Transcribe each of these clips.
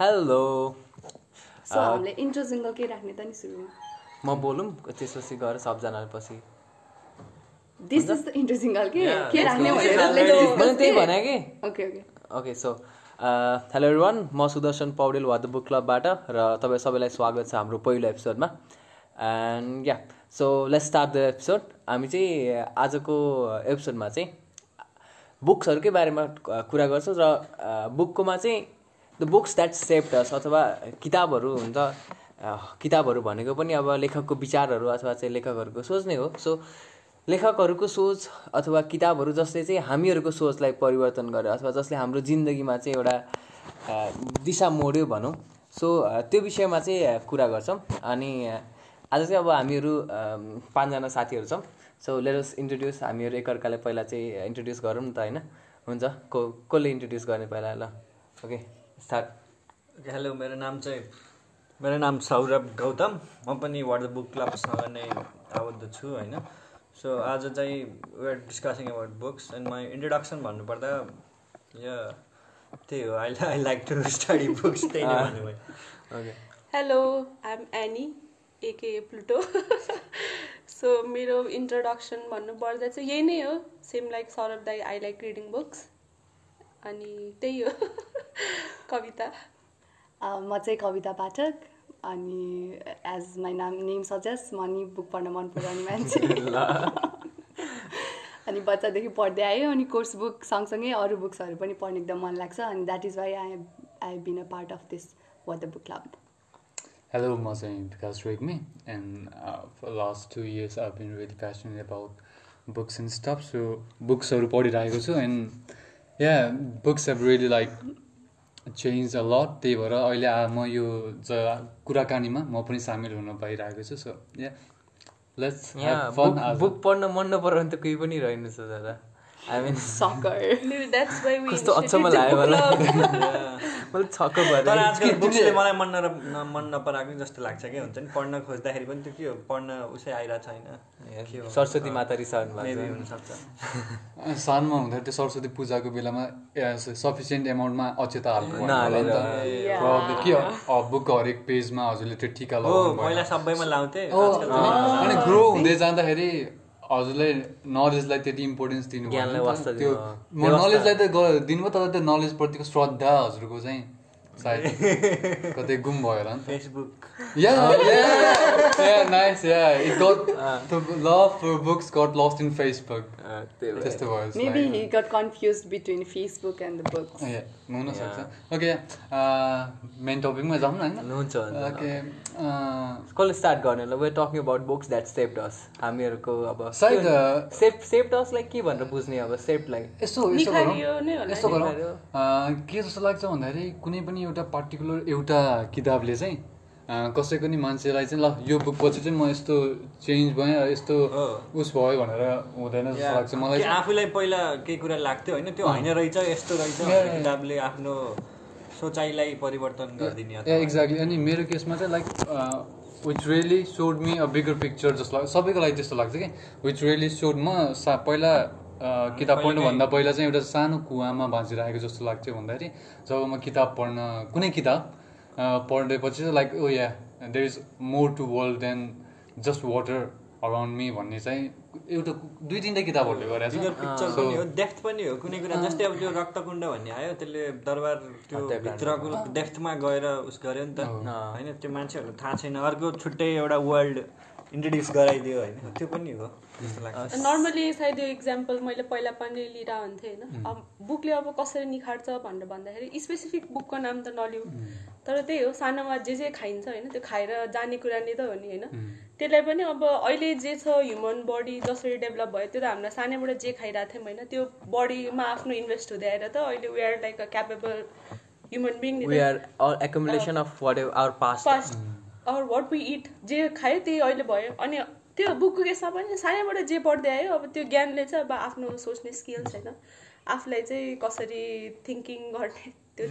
Hello so हामीले intro jingle के राख्ने त नि सुरुमा? म बोलौँ त्यसपछि गएर सबजनाले पछि this is the intro jingle के? के राख्ने मैले भनेर त्यही भने कि। Okay okay okay so hello everyone म सुदर्शन पौडेल वाद बुक क्लबबाट र तपाईँ सबैलाई स्वागत छ हाम्रो पहिलो एपिसोडमा and yeah so let's start the episode हामी चाहिँ आजको एपिसोडमा चाहिँ बुक्सहरूकै बारेमा कुरा गर्छौँ र बुककोमा चाहिँ the books that shaped us अथवा किताबहरू हुन्छ किताबहरू भनेको पनि अब लेखकको विचारहरू अथवा चाहिँ लेखकहरूको सोच नै हो। सो लेखकहरूको सोच अथवा किताबहरू जसले चाहिँ हामीहरूको सोचलाई परिवर्तन गर्यो अथवा जसले हाम्रो जिन्दगीमा चाहिँ एउटा दिशा मोड्यो भनौँ। सो त्यो विषयमा चाहिँ कुरा गर्छौँ। अनि आज चाहिँ अब हामीहरू पाँचजना साथीहरू छौँ। सो लेटस इन्ट्रोड्युस हामीहरू एकअर्कालाई पहिला चाहिँ इन्ट्रोड्युस गरौँ न त होइन? हुन्छ? को कसले इन्ट्रोड्युस गर्ने पहिला? ल ओके स्टार्ट हेलो मेरो नाम चाहिँ मेरो नाम सौरभ गौतम। म पनि वाट द बुक क्लबसँग नै आबद्ध छु होइन? सो आज चाहिँ we're discussing about books and my introduction भन्नुपर्दा या त्यही हो। I I like to study books त्यही नै okay hello I'm Annie aka Pluto so मेरो इन्ट्रोडक्सन भन्नुपर्दा चाहिँ यही नै हो। सेम लाइक सौरभ दाई आई लाइक रिडिङ बुक्स अनि त्यही हो। कविता। म चाहिँ कविता पाठक अनि एज माई नाम नेम सजेस्ट म नि बुक पढ्न मन पराउने मान्छे। अनि बच्चादेखि पढ्दै आयो अनि कोर्स बुक सँगसँगै अरू बुक्सहरू पनि पढ्न एकदम मन लाग्छ अनि that is why I I been a part of this what the book club Hello, म चाहिँ Bikash Regmi and for last two years I been really passionate about books and stuff so बुक्सहरू पढिरहेको छु and yeah books have really like change a lot त्यही भएर अहिले म यो ज कुराकानीमा म पनि सामेल हुन पाइरहेको छु so yeah let's book book पढ्न मन नपराउने त कोही पनि रहेनछ दादा। I mean sucker that's why कस्तो अचम्म लाग्यो मलाई मलाई छक्क तर आजकल बुक्सले मलाई मन नर न- मन नपराएको जस्तो लाग्छ कि हुन्छ नि? पढ्न खोज्दाखेरि पनि त्यो के हो? पढ्न उसै आइरहेको छैन। के हो? सरस्वती माता रिसाउनु भएको हुनसक्छ। सानोमा हुँदाखेरि त्यो सरस्वती पूजाको बेलामा सफिसियन्ट एमाउन्टमा अचेता हाल्नु के हो? बुकको हरेक पेजमा हजुरले त्यो टिका लगाउनु भयो। पहिला सबैमा लाउँथे अनि ग्रो हुँदै जाँदाखेरि हजुरले नलेजलाई त्यति इम्पोर्टेन्स दिनु त्यो नलेजलाई त दिनुभयो तर त्यो नलेजप्रतिको श्रद्धा हजुरको चाहिँ सायद कतै गुम भयो होला नि Facebook yeah. It got the love for books got lost in Facebook. अँ, त्यही भएर। त्यस्तो भयो maybe. He got confuse between Facebook and the books हुनसक्छ। ओके मेन टपिकमा जाउँ न होइन? हुन्छ ओके कसले स्टार्ट गर्ने ल we're talking about books that shaped us हामीहरूको अब सायद, सेप सेप्ड असलाई के भनेर बुझ्ने अब? सेप्डलाई यस्तो यस्तो गरौँ। यस्तो के जस्तो लाग्छ भन्दाखेरि कुनै पनि एउटा पार्टिकुलर एउटा किताबले चाहिँ अँ, कसैको नि मान्छेलाई चाहिँ ल यो बुक पछि चाहिँ म यस्तो चेन्ज भएँ यस्तो। उस भयो भनेर हुँदैन जस्तो लाग्छ मलाई। आफूलाई पहिला केही कुरा लाग्थ्यो होइन? त्यो होइन रहेछ यस्तो रहेछ किताबले आफ्नो सोचाइलाई परिवर्तन गरिदिने एक्ज्याक्टली अनि मेरो केसमा चाहिँ like which really showed me a bigger picture जस्तो लाग्छ सबैको लागि त्यस्तो लाग्छ कि? विच रियली सोड म सा पहिला अ, किताब पढ्नुभन्दा पहिला चाहिँ एउटा सानो कुवामा भाँचिरहेको जस्तो लाग्थ्यो भन्दाखेरि जब म किताब पढ्न कुनै किताब अ, पढेपछि चाहिँ like oh yeah there is more to world than just water around me भन्ने चाहिँ एउटा दुई तिनवटा किताबहरूले गरेको पिक्चर पनि हो डेप्थ पनि हो। कुनै कुरा जस्तै अब त्यो रक्तकुण्ड भन्ने आयो त्यसले दरबार त्यो भित्रको डेप्थमा गएर उस गर्यो नि त। होइन त्यो मान्छेहरूलाई थाहा छैन। अर्को छुट्टै एउटा वर्ल्ड इन्ट्रोड्युस गराइदियो होइन। त्यो पनि हो। नर्मली सायद यो इक्जाम्पल मैले पहिला पनि लिएर हुन्थेँ होइन? अब बुकले अब कसरी निखार्छ भनेर भन्दाखेरि स्पेसिफिक बुकको नाम त नलिउ तर त्यही हो सानोमा जे जे खाइन्छ होइन? त्यो खाएर जाने कुरा नै त हो नि होइन? त्यसलाई पनि अब अहिले जे छ ह्युमन बडी जसरी डेभलप भयो त्यो त हामीलाई सानैबाट जे खाइरहेको थियौँ होइन? त्यो बडीमा आफ्नो इन्भेस्ट हुँदै आएर त अहिले we are like a capable human being we are accumulation of what our past or what we eat जे खायो त्यही अहिले भयो। अनि त्यो बुकको केसमा पनि सानैबाट जे पढ्दै आयो अब त्यो ज्ञानले चाहिँ अब आफ्नो सोच्ने स्किल्स होइन आफूलाई चाहिँ कसरी थिङ्किङ गर्ने the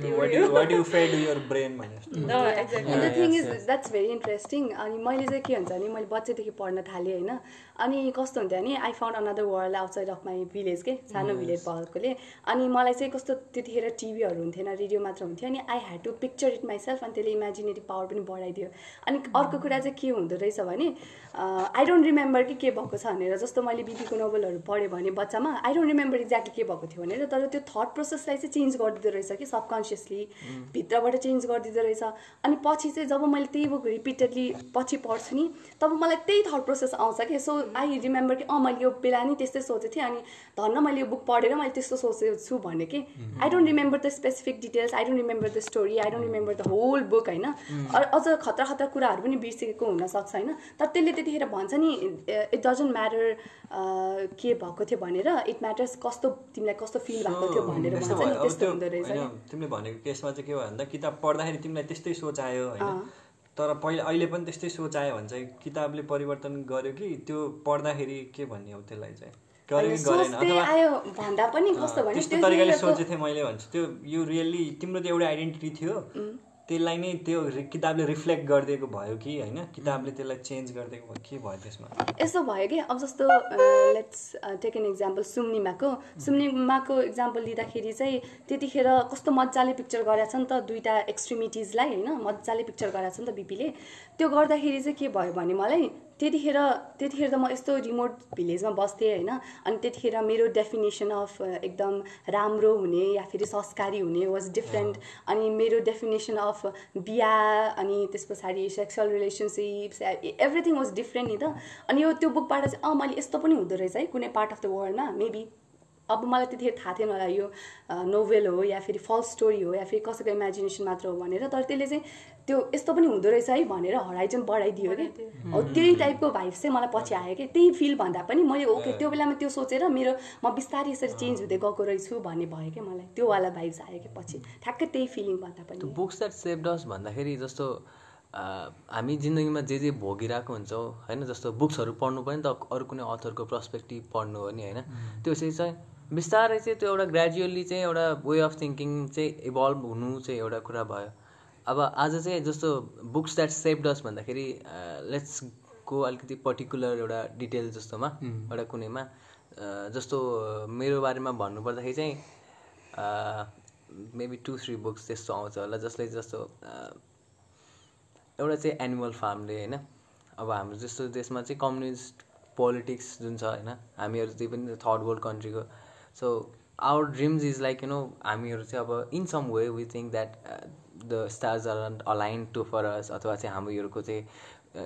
thing is that's very interesting अनि मैले चाहिँ के हुन्छ भने मैले बच्चादेखि पढ्न थालेँ होइन। अनि कस्तो हुन्थ्यो भने I found another world outside of my village के? सानो भिलेज भएकोले। अनि मलाई चाहिँ कस्तो त्यतिखेर टिभीहरू हुन्थेन रेडियो मात्र हुन्थ्यो अनि I had to picture it myself अनि त्यसले इमेजिनेटिभ पावर पनि बढाइदियो। अनि अर्को कुरा चाहिँ के हुँदो रहेछ भने आई डोन्ट रिमेम्बर कि के भएको छ भनेर जस्तो मैले बिपीको नोभलहरू पढेँ भने बच्चामा आई डोन्ट रिमेम्बर एक्ज्याक्टली के भएको थियो भनेर तर त्यो थट प्रोसेसलाई चाहिँ चेन्ज गरिदिँदो रहेछ कि सबकन्सियसली भित्रबाट चेन्ज गरिदिँदो रहेछ। अनि पछि चाहिँ जब मैले त्यही बुक रिपिटेडली पछि पढ्छु नि तब मलाई त्यही थट प्रोसेस आउँछ कि? सो आई रिमेम्बर कि अँ मैले यो बेला नि त्यस्तै सोचेको थिएँ अनि धन्न मैले यो बुक पढेर मैले त्यस्तो सोचेको छु भने कि। I don't remember the specific details I don't remember the story I don't remember the whole book होइन। अ- अझ खतरा खतरा कुराहरू पनि बिर्सेको हुनसक्छ होइन। तर त्यसले त्यतिखेर भन्छ नि इट डजन्ट म्याटर के भएको थियो भनेर इट म्याटर्स कस्तो तिमीलाई कस्तो फिल भएको थियो भनेर भन्छ नि त्यस्तो त्यो हुँदो रहेछ तिमीले भनेको केसमा चाहिँ के भयो भन्दा किताब पढ्दाखेरि तिमीलाई त्यस्तै सोच आयो होइन। तर पहिला अहिले पनि त्यस्तै सोच आयो भने चाहिँ किताबले परिवर्तन गर्यो कि त्यो पढ्दाखेरि के भन्ने हो त्यसलाई चाहिँ? गर्यो कि गरेन अथवा आयो भन्दा पनि कस्तो भने त्यस्तो तरिकाले सोचेको थिएँ मैले भन्छु त्यो यो रियल्ली तिम्रो त एउटा आइडेन्टिटी थियो। त्यसलाई नै त्यो किताबले रिफ्लेक्ट गरिदिएको भयो कि होइन? किताबले त्यसलाई चेन्ज गरिदिएको भयो के भयो त्यसमा? यस्तो भयो कि अब जस्तो लेट्स टेक एन इक्जाम्पल सुम्निमाको। सुम्निमाको इक्जाम्पल लिँदाखेरि चाहिँ त्यतिखेर कस्तो मजाले पिक्चर गरेको छ नि त दुइटा एक्सट्रिमिटिजलाई होइन? मजाले पिक्चर गरेको छ नि त बिपीले। त्यो गर्दाखेरि चाहिँ के भयो भने मलाई त्यतिखेर त्यतिखेर त म यस्तो रिमोट भिलेजमा बस्थेँ होइन। अनि त्यतिखेर मेरो डेफिनेसन अफ एकदम राम्रो हुने या फेरि संस्कारी हुने वाज डिफ्रेन्ट अनि मेरो डेफिनेसन अफ बिहा अनि त्यस पछाडि sexual relationships everything was different नि त। अनि यो त्यो बुकबाट चाहिँ अँ मैले यस्तो पनि हुँदो रहेछ है कुनै पार्ट अफ द वर्ल्डमा मेबी अब मलाई त्यतिखेर थाहा थिएन होला यो नोभेल हो या फेरि फल्स स्टोरी हो या फेरि कसैको इमेजिनेसन मात्र हो भनेर। तर त्यसले चाहिँ त्यो यस्तो पनि हुँदो रहेछ है भनेर हराइजन बढाइदियो कि? हो त्यही टाइपको भाइब्स चाहिँ मलाई पछि आयो कि? त्यही फिल भन्दा पनि मैले ओके त्यो बेलामा त्यो सोचेर मेरो म बिस्तारै यसरी चेन्ज हुँदै गएको रहेछु भन्ने भयो कि मलाई? त्यो वाला भाइब्स आयो कि पछि? ठ्याक्कै त्यही फिलिङ भन्दा त्यो पनि बुक्स द्याट सेभ डस भन्दाखेरि जस्तो हामी जिन्दगीमा जे जे भोगिरहेको हुन्छौँ होइन जस्तो बुक्सहरू पढ्नु पनि त अरू कुनै अथरको पर्सपेक्टिभ पढ्नु हो नि होइन? त्यो चाहिँ चाहिँ बिस्तारै चाहिँ त्यो एउटा ग्रेजुअली चाहिँ एउटा वे अफ थिङ्किङ चाहिँ इभल्भ हुनु चाहिँ एउटा कुरा भयो। अब आज चाहिँ जस्तो बुक्स द्याट सेभ डस भन्दाखेरि लेट्स को अलिकति पर्टिकुलर एउटा डिटेल जस्तोमा एउटा कुनैमा। जस्तो मेरो बारेमा भन्नुपर्दाखेरि चाहिँ मेबी टु थ्री बुक्स त्यस्तो आउँछ होला जसले जस्तो एउटा चाहिँ एनिमल फार्मले होइन अब हाम्रो जस्तो देशमा चाहिँ कम्युनिस्ट पोलिटिक्स जुन छ होइन हामीहरू चाहिँ पनि third world कन्ट्रीको so our dreams is like you know हामीहरू चाहिँ अब in some way we think that the stars are align to for us अथवा चाहिँ हामीहरूको चाहिँ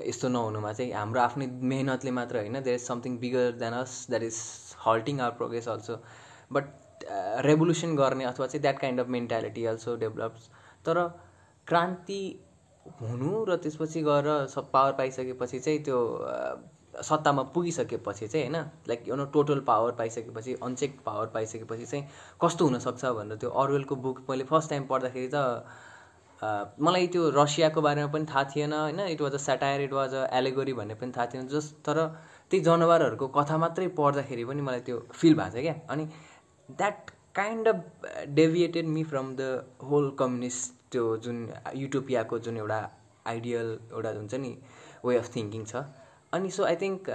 यस्तो नहुनुमा चाहिँ हाम्रो आफ्नै मेहनतले मात्र होइन there is something bigger than us that is halting our progress also but revolution गर्ने अथवा चाहिँ that kind of mentality also develops तर क्रान्ति हुनु र त्यसपछि गएर सब पावर पाइसकेपछि चाहिँ त्यो सत्तामा पुगिसकेपछि चाहिँ होइन like you know total power पाइसकेपछि uncheck power पाइसकेपछि चाहिँ कस्तो हुनसक्छ भनेर त्यो अरुवेलको बुक मैले फर्स्ट टाइम पढ्दाखेरि त मलाई त्यो रसियाको बारेमा पनि थाहा थिएन होइन? It was a satire it was a allegory भन्ने पनि थाहा थिएन जस तर त्यही जनावरहरूको कथा मात्रै पढ्दाखेरि पनि मलाई त्यो फिल भएको छ क्या। अनि that kind of deviated me from the whole communist त्यो जुन युटोपियाको जुन एउटा आइडियल एउटा हुन्छ नि वे अफ थिङ्किङ छ। अनि so I think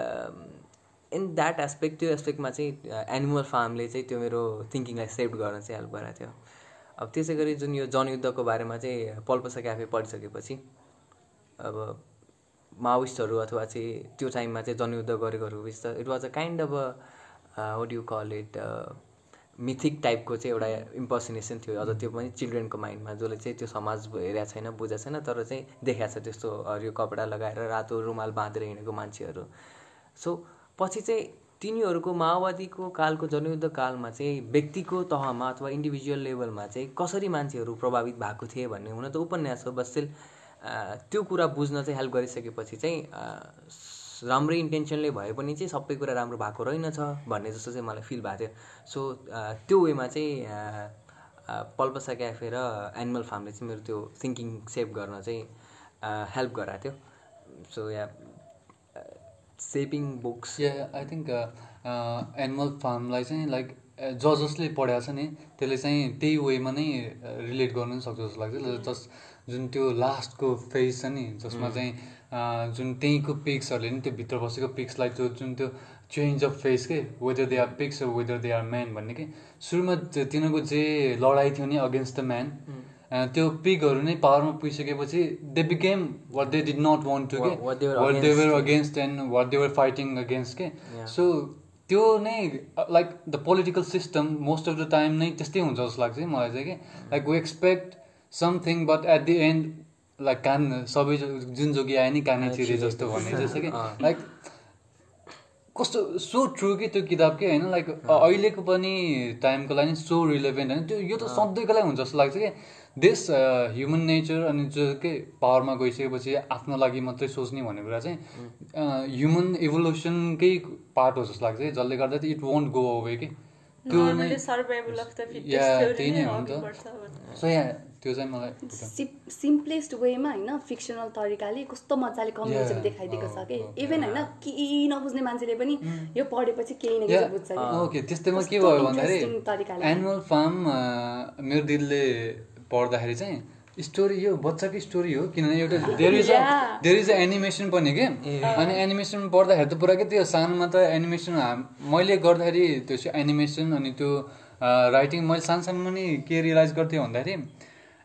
in that aspect त्यो एस्पेक्टमा चाहिँ एनिमल फार्मले चाहिँ त्यो मेरो थिङ्किङलाई सेभ गर्न चाहिँ हेल्प गरेको थियो। अब त्यसै गरी जुन यो जनयुद्धको बारेमा चाहिँ पल्पसा क्याफे पढिसकेपछि अब माओइस्टहरू अथवा चाहिँ त्यो टाइममा चाहिँ जनयुद्ध गरेकोहरू it was a kind of what you call it mythic टाइपको चाहिँ एउटा इम्पर्सनेसन थियो। अझ त्यो पनि चिल्ड्रेनको माइन्डमा जसले चाहिँ त्यो समाज हेरेको छैन बुझेको छैन तर चाहिँ देखाएको छ त्यस्तो हरियो कपडा लगाएर रातो रुमाल बाँधेर हिँडेको मान्छेहरू। सो पछि चाहिँ तिनीहरूको माओवादीको कालको जनयुद्ध कालमा चाहिँ व्यक्तिको तहमा अथवा इन्डिभिजुअल लेभलमा चाहिँ कसरी मान्छेहरू प्रभावित भएको थिए भन्ने हुन त उपन्यास हो स्टिल त्यो कुरा बुझ्न चाहिँ हेल्प गरिसकेपछि चाहिँ राम्रै इन्टेन्सनले भए पनि चाहिँ सबै कुरा राम्रो भएको रहेनछ भन्ने जस्तो चाहिँ मलाई फिल भएको थियो। सो त्यो वेमा चाहिँ पल्पसा क्याफे र एनिमल फार्मले चाहिँ मेरो त्यो थिङ्किङ सेभ गर्न चाहिँ हेल्प गराएको थियो। So yeah shaping books yeah I think animal फार्मलाई चाहिँ लाइक ज जसले पढाएको छ नि त्यसले चाहिँ त्यही वेमा नै रिलेट गर्नु पनि सक्छ जस्तो लाग्छ। जस जुन त्यो लास्टको फेज छ नि जसमा चाहिँ अ, जुन त्यहीँको पिक्सहरूले नि त्यो भित्र बसेको पिक्सलाई त्यो जुन त्यो चेन्ज अफ फेस के whether they are pigs whether they are man भन्ने कि सुरुमा तिनीहरूको जे लडाइँ थियो नि अगेन्स्ट द म्यान त्यो पिकहरू नै पावरमा पुगिसकेपछि they became what they did not want to के? What they were against. Against and what they were fighting against के. सो त्यो नै like the political system most of the time नै त्यस्तै हुन्छ जस्तो लाग्छ मलाई चाहिँ कि? Like we expect something but at the end like कान सबै जुन जोगी आयो नि कानै चिरे जस्तो भन्ने जस्तो कि। लाइक कस्तो सो ट्रु कि त्यो किताब के? होइन लाइक अहिलेको पनि टाइमको लागि सो रिलेभेन्ट होइन? त्यो यो त सधैँको लागि हुन्छ जस्तो लाग्छ कि? देश ह्युमन नेचर अनि जो के पावरमा गइसकेपछि आफ्नो लागि मात्रै सोच्ने भन्ने कुरा चाहिँ ह्युमन इभोल्युसनकै पार्ट हो जस्तो लाग्छ जसले गर्दा चाहिँ इट वन्ट गो अवे कि त्यो नै फिटेस्ट त्यही नै हो नि त। सो यहाँ त्यो चाहिँ मलाई सिप सिम्पलेस्ट वेमा होइन फिक्सनल तरिकाले कस्तो मजाले कम्युनिजम. देखाइदिएको छ कि. इभन होइन केही नबुझ्ने मान्छेले पनि यो पढेपछि केही न केही बुझ्छ कि ओके त्यस्तैमा के भयो भन्दाखेरि। एनुअल फार्म मेरो दिदीले पढ्दाखेरि चाहिँ स्टोरी यो बच्चाकै स्टोरी हो किनभने एउटा there is Yeah. There is a animation पनि के? अनि एनिमेसन पढ्दाखेरि त पुरा के त्यो सानोमा त एनिमेसन मैले गर्दाखेरि त्यो एनिमेसन अनि त्यो राइटिङ मैले सानो सानोमा नि के रियलाइज गर्थेँ भन्दाखेरि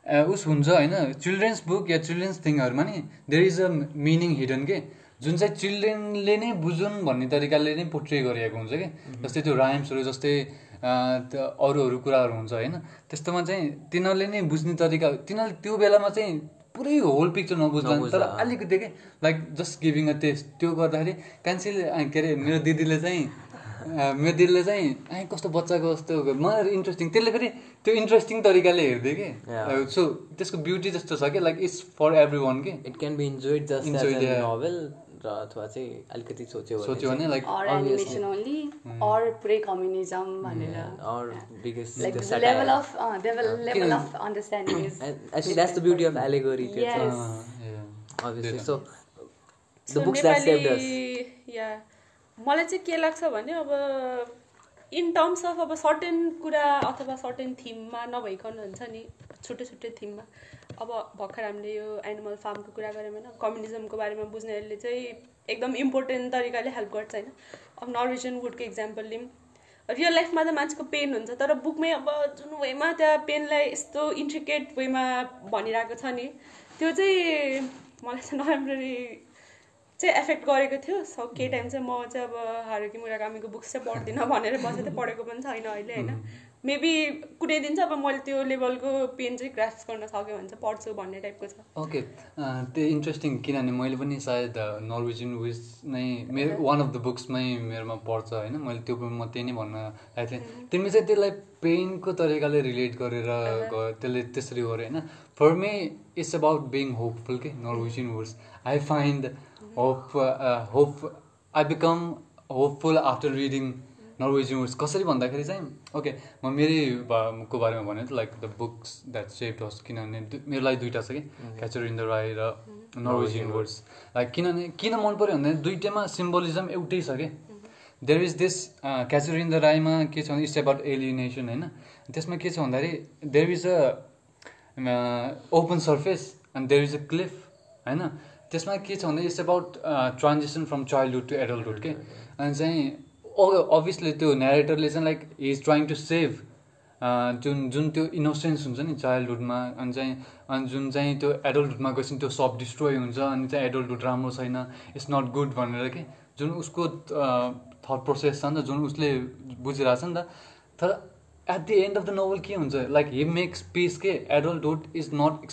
अ, उस हुन्छ होइन चिल्ड्रेन्स बुक या चिल्ड्रेन्स थिङहरूमा नि there is a meaning hidden के? जुन चाहिँ चिल्ड्रेनले नै बुझुन् भन्ने तरिकाले नै पोर्ट्रे गरिएको हुन्छ कि? जस्तै त्यो राइम्सहरू जस्तै अ, त्यो अरू अरू कुराहरू हुन्छ होइन? त्यस्तोमा चाहिँ तिनीहरूले नै बुझ्ने तरिका तिनीहरूले त्यो बेलामा चाहिँ पुरै होल पिक्चर नबुझ्ला, तर। अलिकति के like just giving a taste त्यो गर्दाखेरि कान्छीले के अरे मेरो दिदीले चाहिँ मेरो दिदीले चाहिँ आँ कस्तो बच्चाको जस्तो मलाई इन्ट्रेस्टिङ त्यसले फेरि त्यो इन्ट्रेस्टिङ तरिकाले हेर्दै कि. सो त्यसको ब्युटी जस्तो छ कि like it's for every one के it can be enjoyed just. Novel र अथवा चाहिँ अलिकति सोच्यो सोच्यो भने like or animation only or पुरै कम्युनिजम भनेर। Or like level of level of understanding is actually that's the beauty of allegory त्यो obviously. So the So, books that saved us. मलाई चाहिँ के लाग्छ भने अब इन टर्म्स अफ अब सर्टेन कुरा अथवा सर्टेन थिममा नभइकन हुन्छ नि। छुट्टै छुट्टै थिममा अब भर्खर हामीले यो एनिमल फार्मको कुरा गऱ्यौँ होइन कम्युनिजमको बारेमा बुझ्नेहरूले चाहिँ एकदम इम्पोर्टेन्ट तरिकाले हेल्प गर्छ होइन। अब नर्वेजन वुडको इक्जाम्पल लिउँ रियल लाइफमा त मान्छेको पेन हुन्छ तर बुकमै अब जुन वेमा त्यहाँ पेनलाई यस्तो इन्ट्रिकेट वेमा भनिरहेको छ नि त्यो चाहिँ मलाई चाहिँ नराम्ररी चाहिँ एफेक्ट गरेको थियो। स केही टाइम चाहिँ म चाहिँ अब हारुकी मुराकामीको बुक्स चाहिँ पढ्दिनँ भनेर थिएँ पढेको पनि छैन अहिले होइन। मेबी कुनै दिन चाहिँ अब मैले त्यो लेभलको पेन चाहिँ ग्राफ्स गर्न सक्यो भने चाहिँ पढ्छु भन्ने टाइपको छ। ओके त्यो इन्ट्रेस्टिङ किनभने मैले पनि सायद नर्वेजियन विज नै मेरो वान अफ द बुक्समै मेरोमा पढ्छ होइन। मैले त्यो पनि म त्यही नै भन्न आएको थिएँ। तिमीले चाहिँ त्यसलाई पेनको तरिकाले रिलेट गरेर ग- त्यसले त्यसरी गऱ्यो होइन। For me it's about being hopeful के Norwegian words I find hope hope I become hopeful after reading Norwegian words कसरी भन्दाखेरि चाहिँ ओके म मेरै बा- को बारेमा भने त like the books that save होस् किनभने मेरो लागि दुइटा छ कि क्याचर इन द राई र नर्वेजियन वर्ड्स लाइक किनभने किन मन पऱ्यो भने दुइटैमा सिम्बोलिजम एउटै छ कि? There is this catcher in the राईमा के छ भने इट्स एबाउट एलिनेसन होइन? त्यसमा के छ भन्दाखेरि there is a open surface and there is a cliff होइन? त्यसमा के छ भन्दा it's about transaction from childhood to adulthood के? अनि चाहिँ अभियसली त्यो नेरेटरले चाहिँ like is trying to save जुन जुन त्यो इनोसेन्स हुन्छ नि चाइल्डहुडमा अनि चाहिँ अनि जुन चाहिँ त्यो एडल्टहुडमा गएपछि त्यो सब डिस्ट्रोय हुन्छ अनि चाहिँ एडल्टहुड राम्रो छैन इट्स नट गुड भनेर कि जुन उसको थट प्रोसेस छ नि त जुन उसले बुझिरहेको छ नि त तर at the end of the novel के हुन्छ लाइक हि मेक्स पिस के एडल्टहुड इज नट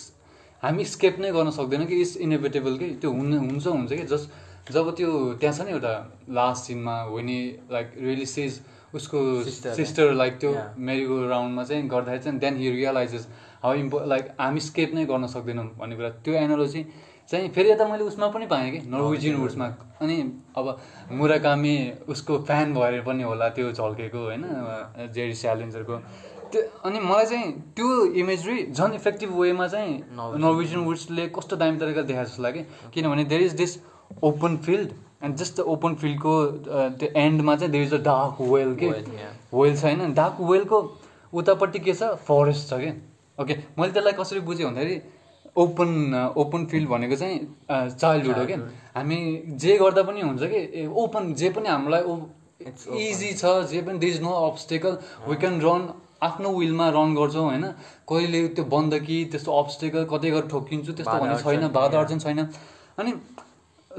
हामी स्केप नै गर्न सक्दैनौँ कि इट्स इनेभिटेबल कि त्यो हुन हुन्छ हुन्छ कि जस्ट जब त्यो त्यहाँ छ नि एउटा last cinema when he like really says उसको सिस्टर लाइक त्यो. मेरीको राउन्डमा चाहिँ गर्दाखेरि चाहिँ देन हि रियलाइजेस हाउ इम्पो लाइक हामी स्केप नै गर्न सक्दैनौँ भन्ने कुरा। त्यो एनालोजी चाहिँ फेरि यता मैले उसमा पनि पाएँ कि नर्वेजियन वुड्समा अनि अब मुराकामी उसको फ्यान भएर पनि होला त्यो झल्केको होइन जेरी स्यालेन्जरको त्यो अनि मलाई चाहिँ त्यो इमेजरी झन् इफेक्टिभ वेमा चाहिँ नर्वेजियन वुड्सले कस्तो दामी तरिकाले देखाएको जस्तो लाग्यो। किनभने there is this open field and just open फिल्डको त्यो एन्डमा चाहिँ there is a dark well के. वेल छ होइन डार्क वेलको उतापट्टि के छ? फरेस्ट छ क्या ओके मैले त्यसलाई कसरी बुझेँ भन्दाखेरि ओपन ओपन फिल्ड भनेको चाहिँ चाइल्डहुड हो क्या हामी जे गर्दा पनि हुन्छ कि ओपन जे पनि हामीलाई. इजी छ जे पनि there is no obstacle we can run आफ्नो विलमा रन गर्छौँ होइन? कहिले त्यो बन्दकी त्यस्तो अब्सटेकल कतै गएर ठोकिन्छु त्यस्तो भन्ने छैन बाधा. अड्चन छैन। अनि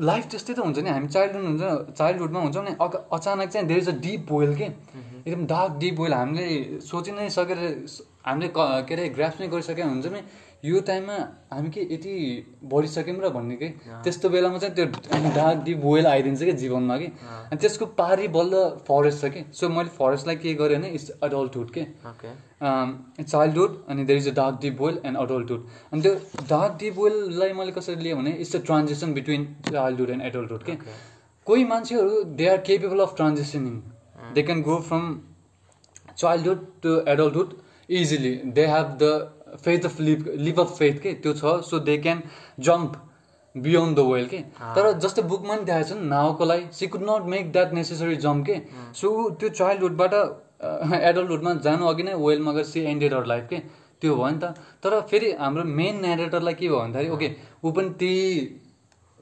लाइफ त्यस्तै त हुन्छ नि हामी चाइल्डहुड हुन्छ चाइल्डहुडमा हुन्छौँ नि अक- अचानक चाहिँ there is a deep well के? एकदम डार्क डिप वेल हामीले सोचि नै सकेर हामीले क- अरे ग्राफ नै गरिसकेका हुन्छ नि। यो टाइममा हामी के यति बढिसक्यौँ र भन्ने कि? त्यस्तो बेलामा चाहिँ त्यो डार्क डिप वेल आइदिन्छ कि जीवनमा कि? अनि त्यसको पारी बल्ल फरेस्ट छ कि? सो मैले फरेस्टलाई के गरेँ भने इट्स अडल्टहुड के? चाइल्डहुड अनि there is a dark deep well and adulthood. अनि त्यो डार्क डिप वेललाई मैले कसरी लिएँ भने it's a transaction between childhood and adulthood के? कोही मान्छेहरू they are capable of transactioning they can go from childhood to adulthood easily. They have the faith of leap leap of faith के? त्यो छ. So they can jump beyond the well के? तर जस्तो बुकमा पनि देखाएको छ नि नावकोलाई she could not make that necessary jump के? सो त्यो चाइल्डहुडबाट एडल्टहुडमा जानु अघि नै वेलमा गएर सी एन्डेड अर लाइफ के? त्यो भयो नि त। तर फेरि हाम्रो मेन नेरेटरलाई के भयो भन्दाखेरि ओके ऊ पनि त्यही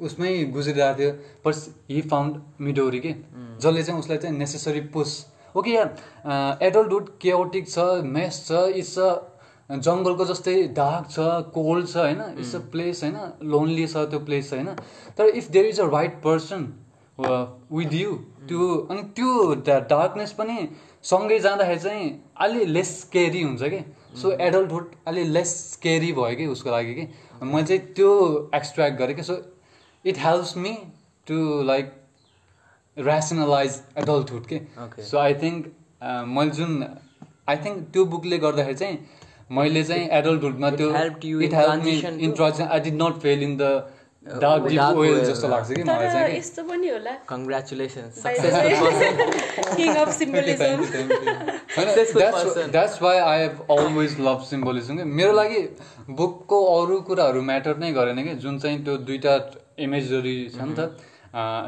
उसमै गुज्रिरहेको थियो। पर हि फाउन्ड मिडोरी के? जसले चाहिँ उसलाई चाहिँ नेसेसरी पुस ओके यार एडल्टहुड केओटिक छ मेस छ इट्स अ जङ्गलको जस्तै डार्क छ कोल्ड छ होइन? इट्स अ प्लेस होइन? लोन्ली छ त्यो प्लेस होइन? तर if there is a right person with you त्यो अनि त्यो डार्कनेस पनि सँगै जाँदाखेरि चाहिँ अलि लेस स्केरी हुन्छ कि? सो एडल्टहुड अलि लेस स्केरी भयो कि उसको लागि कि? मैले चाहिँ त्यो एक्सट्र्याक्ट गरेँ कि? So it helps me to like rationalize adulthood के. सो आई थिङ्क मैले जुन आई थिङ्क त्यो बुकले गर्दाखेरि चाहिँ मैले चाहिँ एडल्टहुडमा त्यो it help me in I did not fell in the dark deep dark oil oil, जस्तो लाग्छ कि मलाई तर चाहिँ। कि। यस्तो पनि होला। Congratulation By the successful way, King of symbolism. Successful that's why I have always love symbolism कि मेरो लागि बुकको अरू कुराहरू म्याटर नै गरेन कि। जुन चाहिँ त्यो दुइटा इमेजरी छ नि त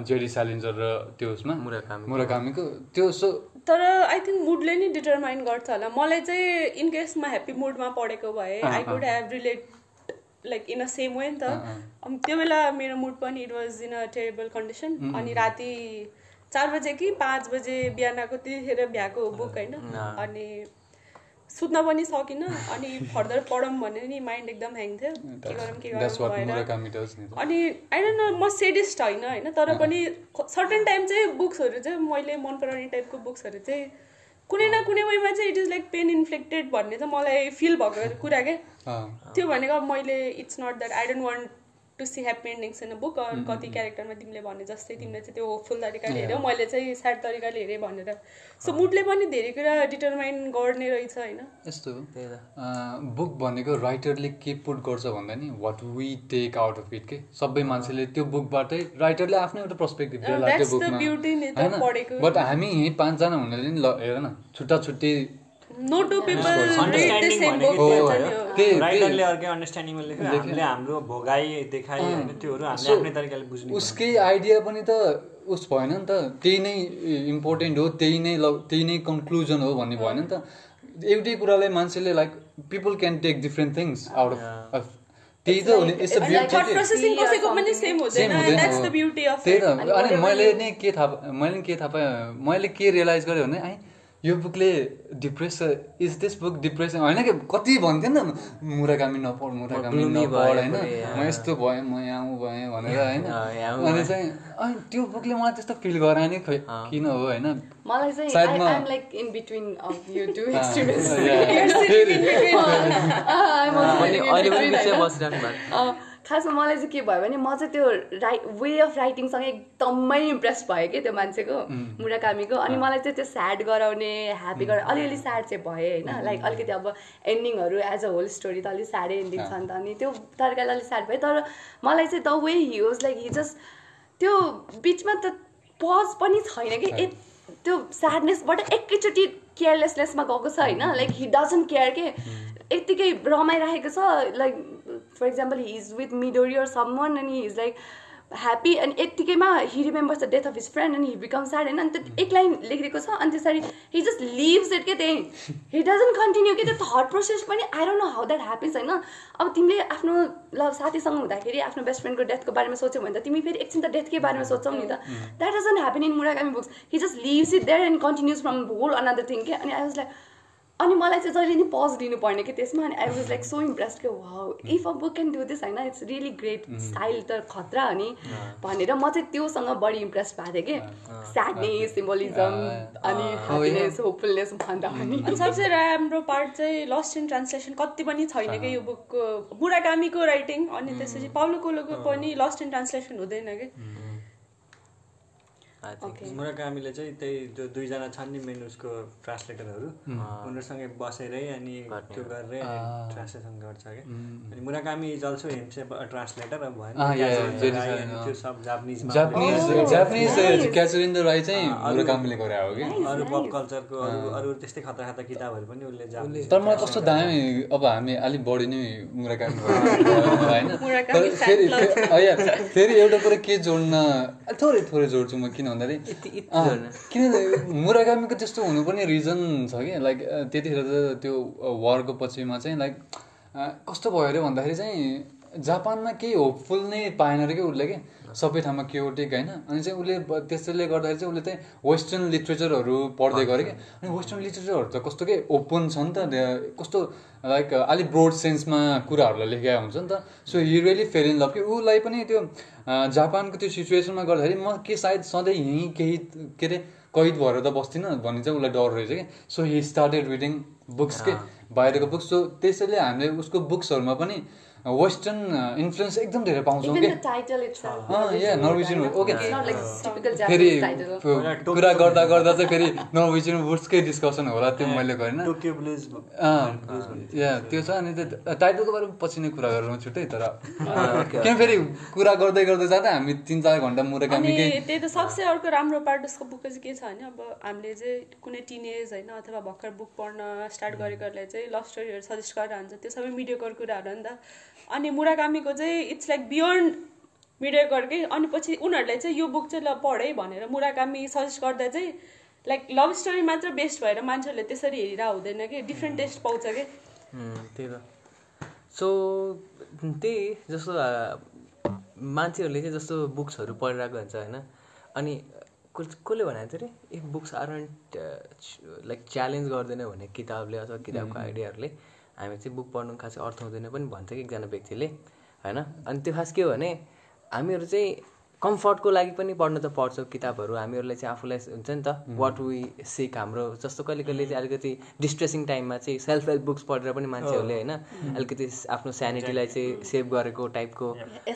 जेडी स्यालेन्जर र त्यो उसमा मुराकामी। मुराकामीको। त्यो सो तर आई थिङ्क मुडले नै डिटरमाइन गर्छ होला मलाई चाहिँ इन केस म ह्याप्पी मुडमा पढेको भए I. Could have relate like in a same way नि त। अनि त्यो बेला मेरो मुड पनि it was in a terrible condition अनि राति चार बजे कि पाँच बजे बिहानको त्यतिखेर भ्याएको बुक होइन। अनि सुत्न पनि सकिनँ। अनि फर्दर पढौँ भने नि माइन्ड एकदम ह्याङ थियो। के गरौँ के गरौँ अनि आई डोन्ट नो म सेडिस्ट होइन होइन तर पनि सर्टेन टाइम चाहिँ बुक्सहरू चाहिँ मैले मन पराउने टाइपको बुक्सहरू चाहिँ कुनै न कुनै वेमा चाहिँ it is like pain inflected भन्ने चाहिँ मलाई फिल भएको कुरा क्या त्यो भनेको मैले it's not that I don't want to see happy endings in a book कति क्यारेक्टरमा तिमीले भने जस्तै तिमीले चाहिँ त्यो होपफुल तरिकाले हेऱ्यौ मैले चाहिँ स्याड तरिकाले हेरेँ भनेर। सो मुडले पनि धेरै कुरा डिटरमाइन गर्ने रहेछ होइन? यस्तो बुक भनेको राइटरले के पुट गर्छ भन्दा नि what we take out of it के? सबै मान्छेले त्यो बुकबाटै राइटरले आफ्नो एउटा पर्सपेक्टिभ। बट हामी यहीँ पाँचजना हुनाले नि ल हेर न छुट्टा छुट्टी no two people read the Understanding same भनेको बुक हो, भन्छ हो। नि हो। त्यही- राइटरले अर्कै अन्डरस्ट्यान्डिङमा लेख्यो लेख्यो। हामीले हाम्रो भोगाई देखाइ होइन त्योहरू हामीले So, आफ्नै तरिकाले बुझ्नु उसकै आइडिया पनि त उस भएन नि त। त्यही नै इम्पोर्टेन्ट हो त्यही नै ल त्यही नै कन्क्लुजन हो भन्ने भएन नि त। एउटै कुरालाई मान्छेले like people can take different things out of त्यही त त्यही त। अनि मैले नै के थाहा मैले नि के थाहा पाएँ मैले के रियलाइज गरेँ भने यो बुकले depress is this book depress होइन कि कति भन्थ्यो नि त मुराकामी नपढ मुराकामी नपढ होइन? म यस्तो भएँ म यहाँ भएँ भनेर होइन? अनि। चाहिँ अनि त्यो बुकले मलाई त्यस्तो फिल गराएन खै अँ। किन हो होइन? मलाई चाहिँ like in between of you two uh, extremist खासमा मलाई चाहिँ के भयो भने म चाहिँ त्यो राइ वे अफ राइटिङसँग एकदमै इम्प्रेस भयो कि त्यो मान्छेको मुराकामीको। अनि मलाई चाहिँ त्यो स्याड गराउने ह्याप्पी गराउने अलिअलि स्याड चाहिँ भएँ होइन। लाइक अलिकति अब एन्डिङहरू एज अ होल स्टोरी त अलिक स्याडै एन्डिङ छ नि त। अनि त्यो तरिकाले अलिक स्याड भयो तर मलाई चाहिँ the way he was like he just त्यो बिचमा त पज पनि छैन कि। ए त्यो स्याडनेसबाट एकैचोटि केयरलेसनेसमा गएको छ होइन। लाइक हि डजन्ट केयर के। यत्तिकै रमाइरहेको छ। Like for example he is with Midori or someone अनि हिज लाइक ह्याप्पी अनि यत्तिकैमा he remembers the death of his friend अनि हि बिकम स्याड होइन अनि त्यो एक लाइन लेखिदिएको छ अनि त्यसरी हि जस्ट लिभ्स इट के त्यही हि डजन्ट कन्टिन्यू कि त्यो थट प्रोसेस पनि I don't know how that happiness होइन अब तिमीले आफ्नो ल साथीसँग हुँदाखेरि आफ्नो बेस्ट फ्रेन्डको डेथको बारेमा सोच्यौ भने त तिमी फेरि एकछिन त डेथकै बारेमा सोच्छौ नि त। That doesn't happen in Murakami books he just leaves it there and continues from whole another thing के अनि आई वाज लाइक अनि मलाई चाहिँ जहिले नि पज दिनुपर्ने कि त्यसमा अनि I was like so impress के wow if a book can do this होइन इट्स रियली ग्रेट स्टाइल त खतरा हो नि भनेर म चाहिँ त्योसँग बढी इम्प्रेस भएको थिएँ कि स्याडनेस सिम्बोलिजम अनि ह्याप्पिनेस होपफुलनेस भन्दा पनि। अनि सबसे राम्रो पार्ट चाहिँ लस्ट इन ट्रान्सलेसन कति पनि छैन कि यो बुकको मुराकामीको राइटिङ अनि त्यसपछि पाउलो कोलोको पनि लस्ट इन ट्रान्सलेसन हुँदैन कि। आई थिङ्क मुराकामीले चाहिँ त्यही त्यो दुईजना छन् नि मेन उसको ट्रान्सलेटरहरू उनीहरूसँगै बसेरै अनि त्यो गरेरै ट्रान्सलेसन गर्छ क्या। अनि Murakami is also himself translator अब भएन। त्यो सब जापानिजमा जापानिज जापानिज द राई चाहिँ मुराकामीले गरे हो कि? अरू पप. कल्चरको अरू अरू त्यस्तै खतरा खतरा किताबहरू पनि उसले जापानिज तर मलाई कस्तो दामी अब हामी अलिक बढी नै मुराकामी होइन? फेरि फेरि एउटा कुरा के जोड्न थोरै थोरै जोड्छु म किन भन्दाखेरि। किन मुराकामीको त्यस्तो हुनुपर्ने रिजन छ कि लाइक त्यतिखेर त त्यो वारको पछिमा चाहिँ लाइक कस्तो भयो अरे भन्दाखेरि चाहिँ जापानमा केही होपफुल नै पाएन अरे कि उसले कि सबै ठाउँमा क्योटिक होइन? अनि चाहिँ उसले त्यसैले गर्दाखेरि चाहिँ उसले चाहिँ वेस्टर्न लिट्रेचरहरू पढ्दै गऱ्यो कि? अनि वेस्टर्न लिट्रेचरहरू त कस्तो के? ओपन छ नि त दे- कस्तो लाइक अलिक ब्रोड सेन्समा कुराहरूलाई लेखेका हुन्छ नि त। So he really fell in love कि उसलाई पनि त्यो जापानको त्यो सिचुएसनमा गर्दाखेरि म के सायद सधैँ यहीँ केही के अरे कैद भएर त बस्दिनँ भन्ने चाहिँ उसलाई डर रहेछ कि? So he started reading books के? बाहिरको बुक्स सो त्यसैले हामीले उसको बुक्सहरूमा पनि वेस्टर्न इन्फ्लुएन्स एकदम धेरै पाउँछौँ कि like typical फेरि कुरा गर्दा गर्दा चाहिँ फेरि नर्वेजियन वुड्सकै डिस्कसन होला त्यो मैले गरिनँ। टोकियो ब्लुज अँ, या त्यो छ अनि त्यो टाइटलको बारेमा पछि नै कुरा गरौँ छुट्टै तर किन फेरि कुरा गर्दै गर्दै जाँदा हामी तिन चार घन्टा मुराकामीकै त्यही त सबसे अर्को राम्रो पार्ट उसको बुक चाहिँ के छ भने अब हामीले चाहिँ कुनै टिनेज होइन अथवा भर्खर बुक पढ्न स्टार्ट गरेकोहरूलाई चाहिँ लभ स्टोरीहरू सजेस्ट गरेर हुन्छ। त्यो सबै मिडियोकर कुराहरू हो नि त। अनि मुराकामीको चाहिँ इट्स लाइक बियोन्ड मिडियोकरकै अनि पछि उनीहरूलाई चाहिँ यो बुक चाहिँ ल पढ है भनेर मुराकामी सजेस्ट गर्दा चाहिँ लाइक लभ स्टोरी मात्र बेस्ट भएर मान्छेहरूले त्यसरी हेरेर हुँदैन कि? डिफ्रेन्ट टेस्ट पाउँछ कि? त्यही त। सो त्यही जस्तो आ, मान्छेहरूले चाहिँ जस्तो बुक्सहरू पढिरहेको हुन्छ होइन? अनि कसले भनेको थियो अरे? If books aren't like challenge गर्दैन भने किताबले अथवा किताबको आइडियाहरूले हामी चाहिँ बुक पढ्नु खासै अर्थ हुँदैन पनि भन्छ कि एकजना व्यक्तिले होइन? अनि त्यो खास के हो भने हामीहरू चाहिँ कम्फर्टको लागि पनि पढ्न त पढ्छौँ किताबहरू। हामीहरूलाई चाहिँ आफूलाई हुन्छ नि त वाट वी सिक हाम्रो। जस्तो कहिले कहिले चाहिँ अलिकति डिस्ट्रेसिङ टाइममा चाहिँ सेल्फ हेल्प बुक्स पढेर पनि मान्छेहरूले होइन? अलिकति आफ्नो स्यानिटीलाई चाहिँ सेभ गरेको टाइपको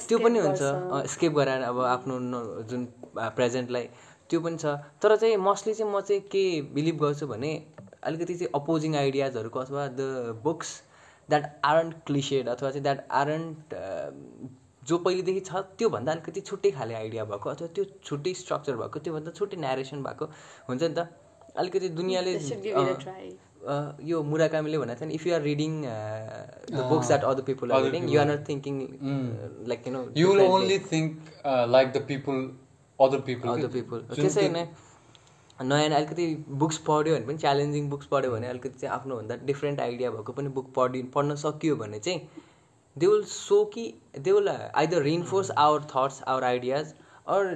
त्यो पनि हुन्छ। स्केप गराएर अब आफ्नो जुन प्रेजेन्टलाई त्यो पनि छ। तर चाहिँ मोस्टली चाहिँ म चाहिँ के बिलिभ गर्छु भने अलिकति चाहिँ अपोजिङ आइडियाजहरूको अथवा the books that aren't cliched अथवा चाहिँ द्याट आरन्ट जो पहिलेदेखि छ त्योभन्दा अलिकति छुट्टै खाले आइडिया भएको अथवा त्यो छुट्टै स्ट्रक्चर भएको त्योभन्दा छुट्टै नेरेसन भएको हुन्छ नि त। अलिकति दुनियाँले यो मुराकामीले भनेको थियो नि if you are reading the books that other people are Other reading you are are- not thinking like you know you only think like the people other people other people त्यसै नै नयाँ नयाँ अलिकति बुक्स पढ्यो भने पनि challenging books पढ्यो भने अलिकति चाहिँ आफ्नोभन्दा डिफ्रेन्ट आइडिया भएको पनि बुक पढि पढ्न सकियो भने चाहिँ दे विल सो कि they will either reinforce our thoughts our ideas or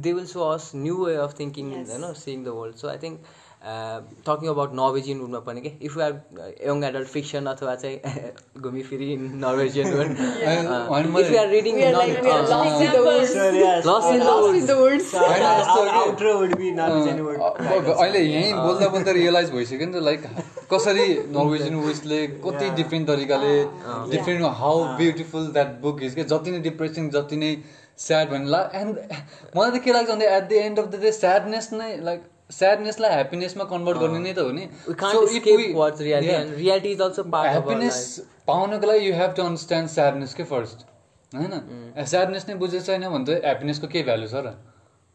they will show us new way of thinking होइन seeing the world so I think talking about Norwegian वुडमा पनि के if you are young adult fiction अथवा चाहिँ घुमिफिरी Norwegian wood if you are reading अहिले यहीँ बोल्दा बोल्दा realise भइसक्यो नि त लाइक कसरी नर्वेजियन विसले कति डिफ्रेन्ट तरिकाले different how beautiful that book is के जति नै डिप्रेसिङ जति नै स्याड भन्ने ला एन्ड मलाई त के लाग्छ भन्दा at the end of the day sadness नै लाइक स्याडनेसलाई ह्याप्पिनेसमा कन्भर्ट गर्ने नै त हो नि। ह्याप्पिनेस पाउनको लागि you have to understand sadness के फर्स्ट होइन? स्याडनेस नै बुझेको छैन भने त ह्याप्पिनेसको केही भ्यालु छ र?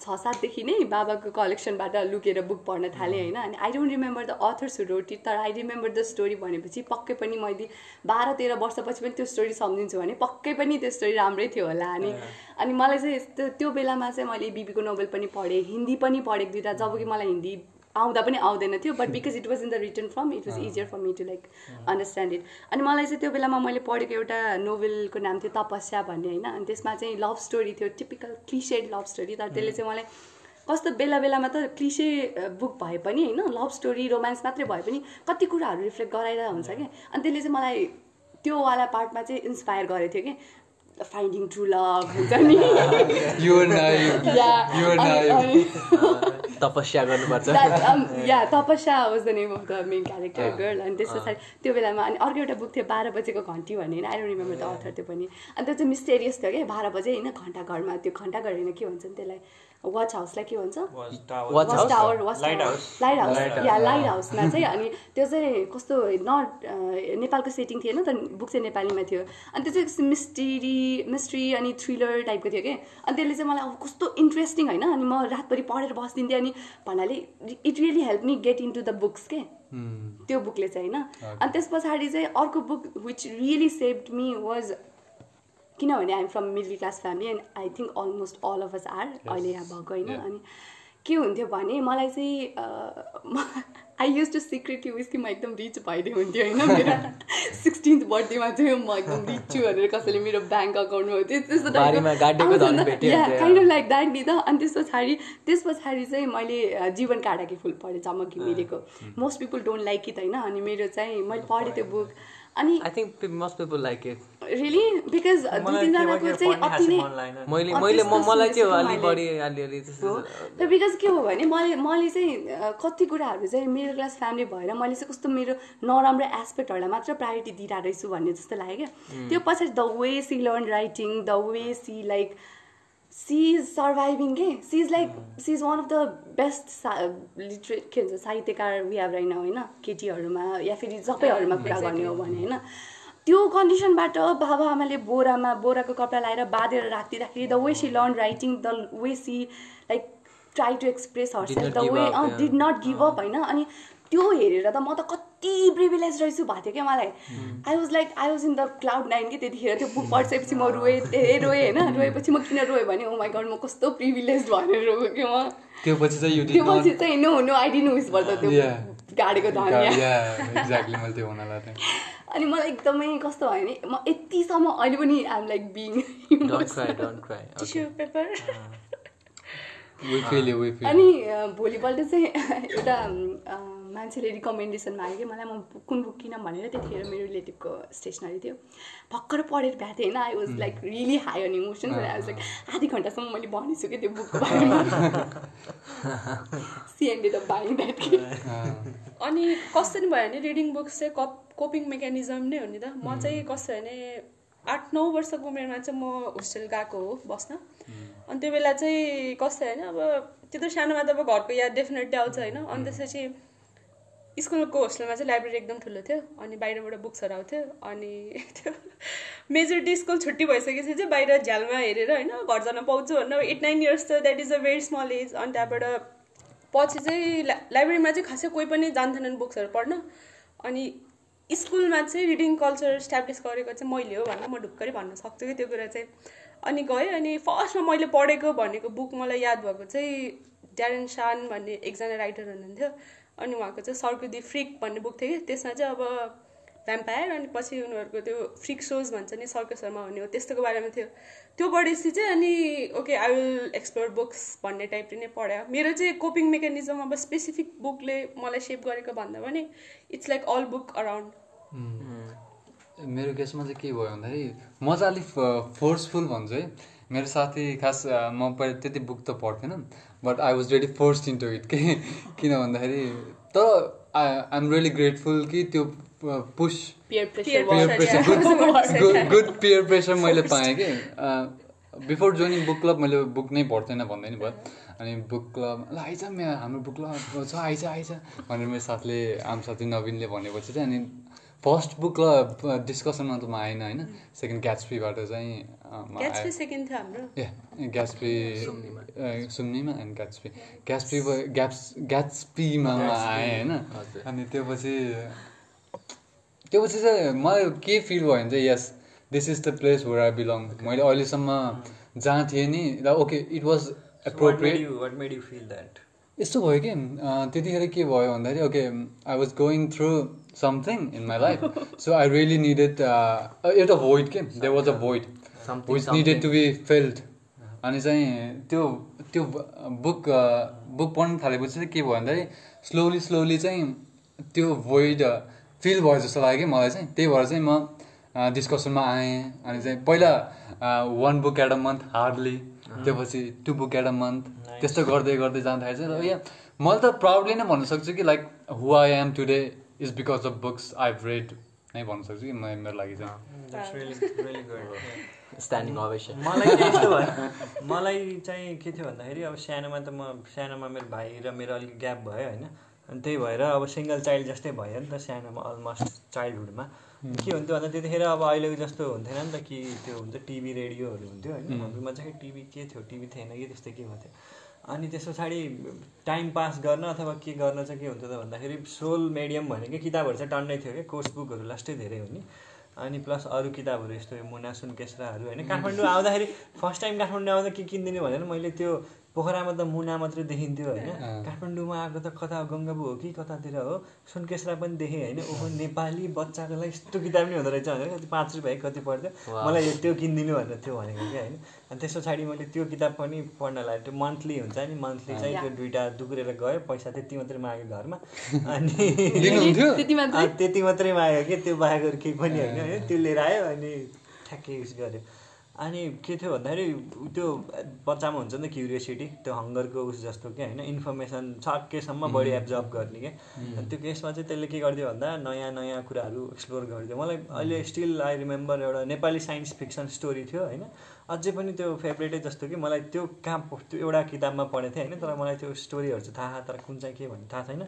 छ सातदेखि नै बाबाको कलेक्सनबाट लुकेर बुक पढ्न थालेँ होइन। अनि I don't remember the authors wrote तर आई रिमेम्बर द स्टोरी भनेपछि पक्कै पनि मैले बाह्र तेह्र वर्षपछि पनि त्यो स्टोरी सम्झिन्छु भने पक्कै पनि त्यो स्टोरी राम्रै थियो होला। अनि अनि मलाई चाहिँ त्यो त्यो बेलामा चाहिँ मैले बिबीको नोभेल पनि पढेँ हिन्दी पनि पढेको दुइटा जब कि मलाई हिन्दी आउँदा पनि आउँदैन थियो but because it was in the written form it was easier for me to like understand it अनि मलाई चाहिँ त्यो बेलामा मैले पढेको एउटा नोभेलको नाम थियो तपस्या भन्ने होइन? अनि त्यसमा चाहिँ लभ स्टोरी थियो टिपिकल क्लिसेड लभ स्टोरी तर त्यसले चाहिँ मलाई कस्तो बेला बेलामा त क्लिसे बुक भए पनि होइन? लभ स्टोरी रोमान्स मात्रै भए पनि कति कुराहरू रिफ्लेक्ट गराइरहेको हुन्छ क्या? अनि त्यसले चाहिँ मलाई त्यो वाला पार्टमा चाहिँ इन्सपायर गरेको थियो कि फाइन्डिङ ट्रु लभ हुन्छ नि. या तपस्या गर्नुपर्छ yeah, Tapasya was the name of the main character girl अनि त्यस पछाडि त्यो बेलामा अनि अर्को एउटा बुक थियो बाह्र बजेको घन्टी भन्ने होइन? I don't remember the author त्यो पनि। अनि त्यो चाहिँ मिस्टेरियस थियो क्या बाह्र बजे होइन? घन्टा घरमा त्यो घन्टा घर होइन के भन्छ नि त्यसलाई? वाच हाउसलाई के भन्छ? Was tower. Watch watch? Tower watch. Lighthouse yeah. Light हाउसमा चाहिँ अनि त्यो चाहिँ कस्तो नट नेपालको सेटिङ थिएन त बुक चाहिँ नेपालीमा थियो। अनि त्यो चाहिँ मिस्टेरी मिस्ट्री अनि थ्रिलर टाइपको थियो कि। अनि त्यसले चाहिँ मलाई अब कस्तो इन्ट्रेस्टिङ होइन अनि म रातभरि पढेर बसिदिन्थेँ अनि भन्नाले it really help me get into the books के। त्यो बुकले चाहिँ होइन। अनि त्यस पछाडि चाहिँ अर्को book which really saved me was किनभने I'm from middle class family and I think almost all of us are अहिले यहाँ भएको होइन अनि के हुन्थ्यो भने मलाई चाहिँ I used to secretly wish कि म एकदम रिच भइदियो हुन्थ्यो होइन। मेरो सिक्सटिन्थ बर्थडेमा चाहिँ म एकदम रिच छु भनेर कसैले मेरो ब्याङ्क अकाउन्टमा थियो त्यस्तो काइन्ड अफ लाइक द्याट नि त। अनि त्यस पछाडि त्यस पछाडि चाहिँ मैले जीवन काँडाकी फुल पढेँ चमक घिमिरेको। Most people don't like it होइन। अनि मेरो चाहिँ मैले पढेँ त्यो बुक अनि I think must people like it really because दुई तिनजनाको के चाहिँ अति नै। मैले मैले त्यस्तो मलाई चाहिँ अलि। बढी अलिअलि त्यस्तो हो। तर बिकज के हो भने मैले मैले चाहिँ कति कुराहरू चाहिँ मिडल क्लास फ्यामिली भएर मैले चाहिँ कस्तो मेरो नराम्रो एस्पेक्टहरूलाई मात्र प्रायोरिटी दिइरहेको रहेछु भन्ने जस्तो लाग्यो क्या। त्यो पछाडि the way she learn writing the way she like she is surviving के she is like she is one of the best सा लिटरेट के भन्छ साहित्यकार वी हेभ रहेन होइन? केटीहरूमा या फेरि सबैहरूमा कुरा गर्ने हो भने होइन? त्यो कन्डिसनबाट बाबा आमाले बोरामा बोराको कपडा लगाएर बाँधेर राखिदिँदाखेरि the way she learn writing the way she like try to express herself the way. Did not give up होइन? अनि त्यो हेरेर त म त कति प्रिभिलेज रहेछु भएको थियो क्या मलाई। I was like I was in the cloud nine कि त्यतिखेर त्यो बुक पढिसकेपछि म रोएँ ए रोएँ होइन? रोएपछि म किन रोएँ भने ओ माई गड म कस्तो प्रिभिलेज भनेर रोएँ कि म। त्यो पछि चाहिँ यु त्यो पछि चाहिँ no no I didn't wish भन्छ त्यो. गाडीको लाग्थेँ अनि मलाई एकदमै कस्तो भयो भने म यतिसम्म अहिले पनि I'm like being don't cry don't cry tissue paper अनि भोलिपल्ट चाहिँ एउटा अ, मान्छेले रिकमेन्डेसन माग्यो कि मलाई म कुन बुक किन भनेर त्यतिखेर मेरो रिलेटिभको स्टेसनरी थियो। भर्खर पढेर भएको थिएँ होइन। I was like really high on emotion I was like आधी घन्टासम्म मैले भनिछु कि त्यो बुकको बारेमा। She ended of buying that कि। अनि कस्तो नि भयो भने रिडिङ बुक्स चाहिँ कप कोपिङ मेकानिजम नै हो नि त। म चाहिँ कस्तो भने आठ नौ वर्षको उमेरमा चाहिँ म होस्टेल गएको हो बस्न। अनि त्यो बेला चाहिँ कस्तो होइन अब त्यो त सानोमा त अब घरको याद डेफिनेटली आउँछ होइन। अनि त्यसपछि स्कुलको होस्टेलमा चाहिँ लाइब्रेरी एकदम ठुलो थियो अनि बाहिरबाट बुक्सहरू आउँथ्यो अनि त्यो मेजोरिटी स्कुल छुट्टी भइसकेपछि चाहिँ बाहिर झ्यालमा हेरेर होइन घर जान पाउँछु भनेर एट नाइन इयर्स त that is a very small age अनि त्यहाँबाट पछि चाहिँ लाइब्रेरीमा चाहिँ खासै कोही पनि जान्थेनन् बुक्सहरू पढ्न अनि स्कुलमा चाहिँ रिडिङ कल्चर इस्टाब्लिस गरेको चाहिँ मैले हो भनेर म ढुक्करी भन्न सक्छु कि त्यो कुरा चाहिँ। अनि गएँ अनि फर्स्टमा मैले पढेको भनेको बुक मलाई याद भएको चाहिँ ड्यारेन शान भन्ने एकजना राइटर हुनुहुन्थ्यो। अनि उहाँको चाहिँ सर्कु दि फ्रिक भन्ने बुक थियो कि त्यसमा चाहिँ अब भ्याम्पायर अनि पछि उनीहरूको त्यो फ्रिक सोज भन्छ नि सर्कसहरूमा हुने हो त्यस्तोको बारेमा थियो। त्यो पढेपछि चाहिँ अनि okay I will explore books भन्ने टाइपले नै पढ्यो मेरो चाहिँ कोपिङ मेकानिजम अब स्पेसिफिक बुकले मलाई सेप गरेको भन्दा पनि it's like all book around मेरो केसमा चाहिँ के भयो भन्दाखेरि म चाहिँ अलिक फोर्सफुल भन्छु है। मेरो साथी खास म पहिला त्यति बुक त पढ्थेन। But I was very force into it के किन भन्दाखेरि तर आई आइएम रियली ग्रेटफुल कि त्यो push was- pressure. Good good peer pressure मैले पाएँ कि। बिफोर जोइनिङ बुक क्लब मैले बुक नै पढ्थेन भन्दै नि भयो। अनि बुक क्लब ल आइज मेरो हाम्रो बुक क्लब छ आइज आइज भनेर मेरो साथले आम साथी नवीनले भनेपछि चाहिँ अनि फर्स्ट बुक क्लब डिस्कसनमा त म आएन होइन? सेकेन्ड ग्याट्सपीबाट चाहिँ अँ, म ग्याट्सपी आएँ। सेकेन्ड थियो हाम्रो। ए ग्याट्सपी सुम्नीमा। And Gatsby. ग्याट्सपी ग्याप्स ग्याट्सपीमा म आएँ होइन? अनि त्यो पछि त्यो पछि चाहिँ मलाई के फिल भयो भने चाहिँ यस this is the place where I belong मैले अहिलेसम्म जहाँ थिएँ नि र okay it was appropriate you what made you feel that यस्तो भयो कि त्यतिखेर के भयो भन्दाखेरि okay I was going through something in my life so I really needed एउटा भोइड के they was a void Something, which needed to be filled अनि चाहिँ त्यो त्यो बुक बुक पढ्नु थालेपछि चाहिँ के भयो भन्दाखेरि स्लोली स्लोली चाहिँ त्यो भोइड फिल भयो जस्तो लाग्यो कि मलाई चाहिँ। त्यही भएर चाहिँ म डिस्कसनमा आएँ। अनि चाहिँ पहिला one book at a month hardly त्यो पछि two book at a month त्यस्तो गर्दै गर्दै जाँदाखेरि चाहिँ र यहाँ मैले त प्राउडली नै भन्न सक्छु कि like who I am today is because of books I read नै भन्न सक्छु कि? म मेरो लागि चाहिँ। मलाई चाहिँ यस्तो भयो। मलाई चाहिँ के थियो भन्दाखेरि अब सानोमा त म सानोमा मेरो भाइ र मेरो अलिक ग्याप भयो होइन। अनि त्यही भएर अब सिङ्गल चाइल्ड जस्तै भयो नि त सानोमा अलमोस्ट चाइल्डहुडमा के हुन्थ्यो भन्दा त्यतिखेर अब अहिलेको जस्तो हुन्थेन नि त कि त्यो हुन्छ टिभी रेडियोहरू हुन्थ्यो होइन। हाम्रोमा चाहिँ टिभी के थियो? टिभी थिएन कि त्यस्तै के हुन्थ्यो अनि त्यस पछाडि टाइम पास गर्न अथवा के गर्न चाहिँ के हुन्थ्यो त भन्दाखेरि सोल मिडियम भनेको किताबहरू चाहिँ टन्नै थियो क्या कोर्स बुकहरू लास्टै धेरै हो नि अनि प्लस अरू किताबहरू यस्तो मुना सुनकेसराहरू होइन? काठमाडौँ आउँदाखेरि फर्स्ट टाइम काठमाडौँ आउँदा के किनिदिने भनेर मैले त्यो पोखरामा त मुना मात्रै देखिन्थ्यो होइन? काठमाडौँमा आएको त कता गङ्गाबु हो कि कतातिर हो? सुनकेसरा पनि देखेँ होइन? ओहो नेपाली बच्चाको लागि यस्तो किताब नि हुँदो रहेछ भनेर कति पाँच रुपियाँ कति पर्थ्यो मलाई यो त्यो किनिदिनु भनेर थियो भनेको क्या होइन? अनि त्यस पछाडि मैले त्यो किताब पनि पढ्न लाग्यो त्यो मन्थली हुन्छ नि? मन्थली चाहिँ त्यो दुइटा दुग्रेर गयो पैसा त्यति मात्रै माग्यो घरमा। अनि त्यति मात्रै? अँ, त्यति मात्रै माग्यो कि त्यो बाहेक अरू केही पनि होइन? होइन त्यो लिएर आयो अनि ठ्याक्कै युज गर्यो अनि के थियो भन्दाखेरि त्यो बच्चामा हुन्छ नि त क्युरियोसिटी त्यो हङ्गरको उस जस्तो क्या होइन इन्फर्मेसन सकेसम्म बढी एब्जर्भ गर्ने क्या त्यो केसमा चाहिँ त्यसले के गरिदियो भन्दा नयाँ नयाँ कुराहरू एक्सप्लोर गरिदियो। मलाई अहिले स्टिल आई रिमेम्बर एउटा नेपाली साइन्स फिक्सन स्टोरी थियो होइन। अझै पनि त्यो फेभरेटै जस्तो कि मलाई त्यो कहाँ त्यो एउटा किताबमा पढेको थिएँ होइन तर मलाई त्यो स्टोरीहरू चाहिँ थाहा तर कुन चाहिँ के भन्ने थाहा छैन।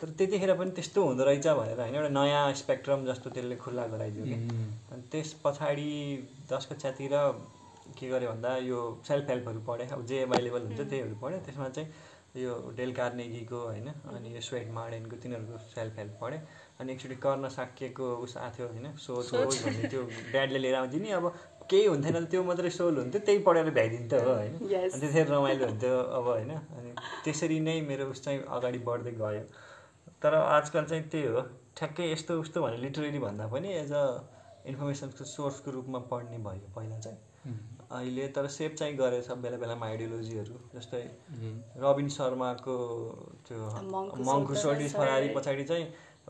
तर त्यतिखेर पनि त्यस्तो हुँदो रहेछ भनेर होइन एउटा नयाँ स्पेक्ट्रम जस्तो त्यसले खुल्ला गराइदियो कि। अनि त्यस पछाडि दस कक्षातिर के गरेँ भन्दा यो सेल्फ हेल्पहरू पढेँ अब जे एभाइलेबल हुन्छ त्यहीहरू पढेँ। त्यसमा चाहिँ यो डेल कार्नेगीको होइन अनि यो स्वेट मार्डेनको तिनीहरूको सेल्फ हेल्प पढेँ। अनि एकचोटि कर्ण साक्यको उस आएको थियो होइन सोच सोच भन्ने त्यो ड्याडले लिएर आउँथ्यो नि अब केही हुन्थेन त्यो मात्रै सोल हुन्थ्यो त्यही पढेर भ्याइदिन्थ्यो हो होइन. अनि त्यतिखेर रमाइलो हुन्थ्यो अब होइन। अनि त्यसरी नै मेरो उस चाहिँ अगाडि बढ्दै गयो। तर आजकल चाहिँ त्यही हो। ठ्याक्कै यस्तो उस्तो भने लिटरेरी भन्दा पनि एज अ इन्फर्मेसनको सोर्सको रूपमा पढ्ने भयो पहिला चाहिँ। अहिले तर सेभ चाहिँ गरेछ बेला बेलामा आइडियोलोजीहरू जस्तै रबिन शर्माको त्यो सोल्टिस छ, फरारी। पछाडि चाहिँ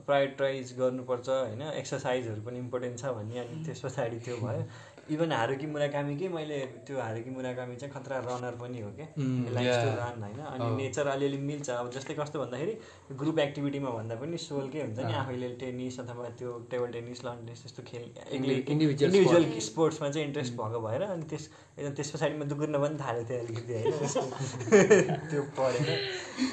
प्रायोरिटाइज गर्नुपर्छ होइन। एक्सर्साइजहरू पनि इम्पोर्टेन्ट छ भन्ने अनि त्यस पछाडि त्यो भयो। इभन हारुकी मुराकामीकै मैले त्यो हारुकी मुराकामी चाहिँ खतरा रनर पनि हो क्या. रन होइन? अनि नेचर अलिअलि मिल्छ। अब जस्तै कस्तो भन्दाखेरि ग्रुप एक्टिभिटीमा भन्दा पनि सोल के हुन्छ नि? आफैले टेनिस अथवा त्यो टेबल टेनिस लन टेनिस त्यस्तो खेल इन्डिभिजुअल स्पोर्ट्समा चाहिँ इन्ट्रेस्ट भएको भएर अनि त्यस एकदम त्यस पछाडि म दुगुर्न पनि थालेको थिएँ अलिकति होइन? त्यो पढेर।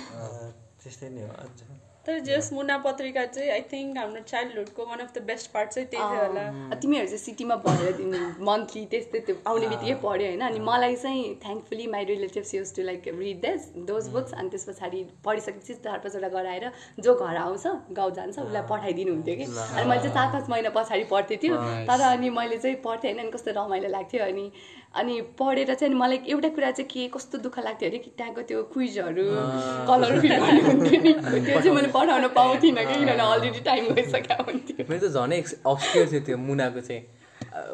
त्यस्तै नै हो। अझ तर जस मुना पत्रिका चाहिँ आई थिङ्क हाम्रो चाइल्डहुडको one of the best part चाहिँ त्यही थियो होला। अँ, तिमीहरू चाहिँ सिटीमा भएर मन्थली त्यस्तै त्यो आउने बित्तिकै पढ्यो होइन। अनि मलाई चाहिँ thankfully my relatives use to like read this those books अनि त्यस पछाडि पढिसकेपछि चार पाँचवटा गराएर जो घर आउँछ गाउँ जान्छ उसलाई पठाइदिनु हुन्थ्यो कि। अनि मैले चाहिँ चार पाँच महिना पछाडि पढ्थेँ थियो तर अनि मैले चाहिँ पढ्थेँ होइन अनि कस्तो रमाइलो लाग्थ्यो। अनि अनि पढेर चाहिँ मलाई एउटा कुरा चाहिँ के कस्तो दुःख लाग्थ्यो अरे कि त्यहाँको त्यो क्विजहरू कलर फिल गर्नु हुन्थ्यो नि। त्यो चाहिँ मैले पढाउन पाउँथिनँ कि किनभने अलरेडी टाइम गइसकेको हुन्थ्यो। मेरो त झनै अब्सक्योर थियो त्यो मुनाको चाहिँ।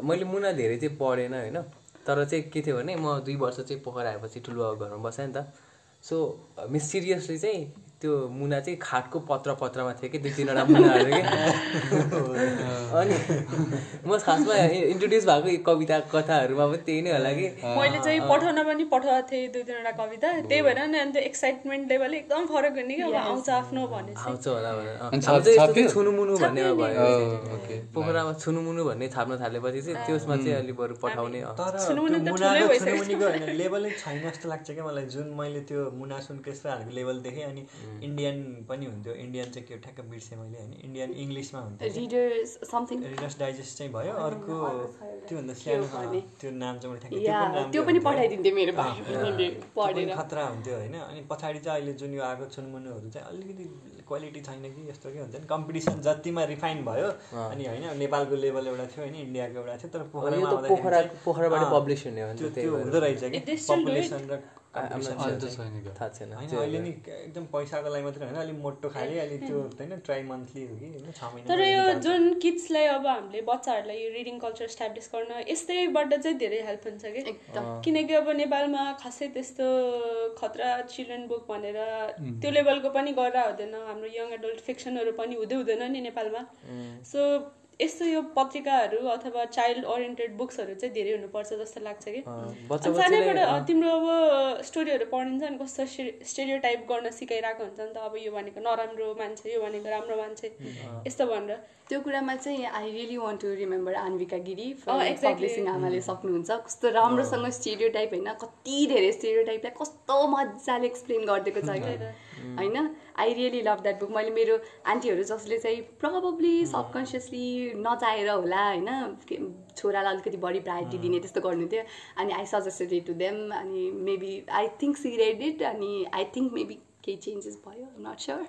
मैले मुना धेरै चाहिँ पढेन होइन? तर चाहिँ के थियो भने म दुई वर्ष चाहिँ पोखरा आएपछि ठुलो घरमा बसेँ नि त। सो मिस्टिरियसली चाहिँ त्यो मुना चाहिँ खाटको पत्र पत्रमा थियो कि दुई तिनवटा मुनाहरू कि? अनि म खासमा इन्ट्रोड्युस भएको कविता कथाहरूमा पनि त्यही नै होला कि। मैले चाहिँ पठाउन पनि पठाएको थिएँ दुई तिनवटा कविता। त्यही भएर नि अनि त्यो एक्साइटमेन्ट लेभल एकदम फरक हुने कि अब आउँछ आफ्नो आउँछ होला भनेर छुनुमुनु भन्ने भयो। Oh. पोखरामा छुनुमुनु भन्ने छाप्न थालेपछि चाहिँ त्यसमा चाहिँ अलिक बरु पठाउने लेभलै छैन जस्तो लाग्छ क्या मलाई। जुन मैले त्यो मुना सुनकेसहरूको लेभल देखेँ अनि इन्डियन पनि हुन्थ्यो. इन्डियन चाहिँ के ठ्याक्क बिर्सेँ मैले होइन? इन्डियन इङ्ग्लिसमा हुन्थ्यो रिडर्स समथिङ रिडर्स डाइजेस्ट चाहिँ भयो। अर्को त्योभन्दा सानो त्यो नाम चाहिँ मैले ठ्याक्क त्यो पनि। पठाइदिन्थ्यो मेरो पढेर। खतरा हुन्थ्यो होइन? अनि पछाडि चाहिँ अहिले जुन यो आएको छुनमुनुहरू चाहिँ अलिकति क्वालिटी छैन कि यस्तो के हुन्छ नि? कम्पिटिसन जतिमा रिफाइन भयो अनि होइन नेपालको लेभल एउटा थियो होइन? इन्डियाको एउटा थियो तर पोखरामा आउँदाखेरि पोखराबाट पब्लिस हुने त्यो हुँदो रहेछ कि? पपुलेसन र competition अहिले चाहिँ। त छैन क्या? थाहा छैन। होइन त्यो अहिले नि एकदम पैसाको लागि मात्रै होइन अलिक मोटो खाले अलिक त्यो होइन ट्राई मन्थली हो कि होइन छ महिना तर यो जुन किड्सलाई अब हामीले बच्चाहरूलाई यो रिडिङ कल्चर इस्टाब्लिस गर्न यस्तैबाट चाहिँ धेरै हेल्प हुन्छ कि? एकदम। किनकि अब नेपालमा खासै त्यस्तो खतरा चिल्ड्रेन बुक भनेर त्यो लेभलको पनि गरेर हुँदैन हाम्रो यङ एडल्ट फिक्सनहरू पनि हुँदै हुँदैन नि नेपालमा। सो यस्तो यो पत्रिकाहरू अथवा चाइल्ड ओरिएन्टेड बुक्सहरू चाहिँ धेरै हुनुपर्छ जस्तो लाग्छ कि। बच्चा अनि सानैबाट तिम्रो अब स्टोरीहरू पढिन्छ नि कस्तो स्टेरियो टाइप गर्न सिकाइरहेको हुन्छ नि त अब यो भनेको नराम्रो मान्छे यो भनेको राम्रो मान्छे यस्तो भनेर। त्यो कुरामा चाहिँ I really want to remember Anvika Giri exactly. Publishing आमाले सक्नुहुन्छ। कस्तो राम्रोसँग स्टेरियो टाइप होइन कति धेरै स्टेरियो टाइपलाई कस्तो मजाले एक्सप्लेन गरिदिएको छ क्या होइन? I really love that book मैले मेरो आन्टीहरू जसले चाहिँ प्रब्ली सबकन्सियसली नचाहेर होला होइन? छोरालाई अलिकति बढी प्रायोरिटी दिने त्यस्तो गर्नु थियो अनि I suggested it to them अनि maybe I think she read it अनि आई थिङ्क मेबी केही चेन्जेस भयो. नट स्योर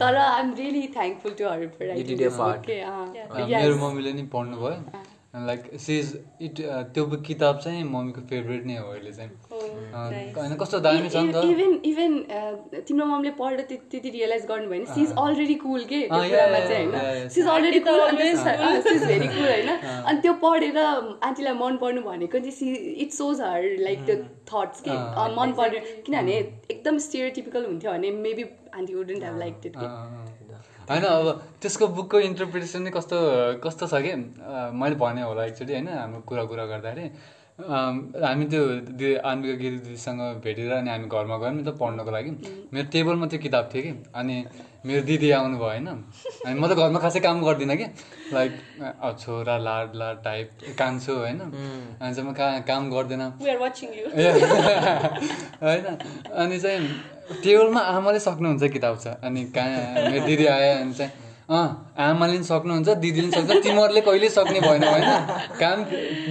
तर I am really thankful to her मेरो मम्मीले नि पढ्नु भयो लाइक सिज इट त्यो बुक किताब चाहिँ मम्मीको फेभरेट नै हो अहिले चाहिँ। होइन कस्तो दामी छ नि त। इभन इभन तिम्रो ममले पढेर त्यति त्यति रियलाइज गर्नु भयो भने सिज अलरेडी कुल के? त्यो कुरामा चाहिँ होइन। yeah. She's already cool always she's very cool होइन। अनि त्यो पढेर आन्टीलाई मन पर्नु भनेको चाहिँ she it shows her like त्यो थट्स के? मन पर्ने। किनभने एकदम स्टिरियोटिपिकल हुन्थ्यो भने maybe aunty wouldn't have like it. होइन अब त्यसको बुकको इन्टरप्रिटेसन नै कस्तो कस्तो छ कि? मैले भने होला एकचोटि होइन हाम्रो कुरा कुरा गर्दाखेरि। हामी त्यो दि आन्बिका गिरी दिदीसँग भेटेर अनि हामी घरमा गयौँ नि त पढ्नको लागि। मेरो टेबलमा त्यो किताब थियो कि। अनि मेरो दिदी आउनुभयो होइन अनि म त घरमा खासै काम गर्दिनँ कि। लाइक छोरा लाड लाड टाइप कान्छु होइन। अनि चाहिँ म का काम गर्दैन। वी आर वाचिङ यु ए, होइन। अनि चाहिँ टेबलमा आमाले सक्नुहुन्छ किताब छ। अनि कहाँ मेरो दिदी आयो अनि चाहिँ अँ आमाले पनि सक्नुहुन्छ दिदीले पनि सक्छ तिमीहरूले कहिले सक्ने भएन होइन? काम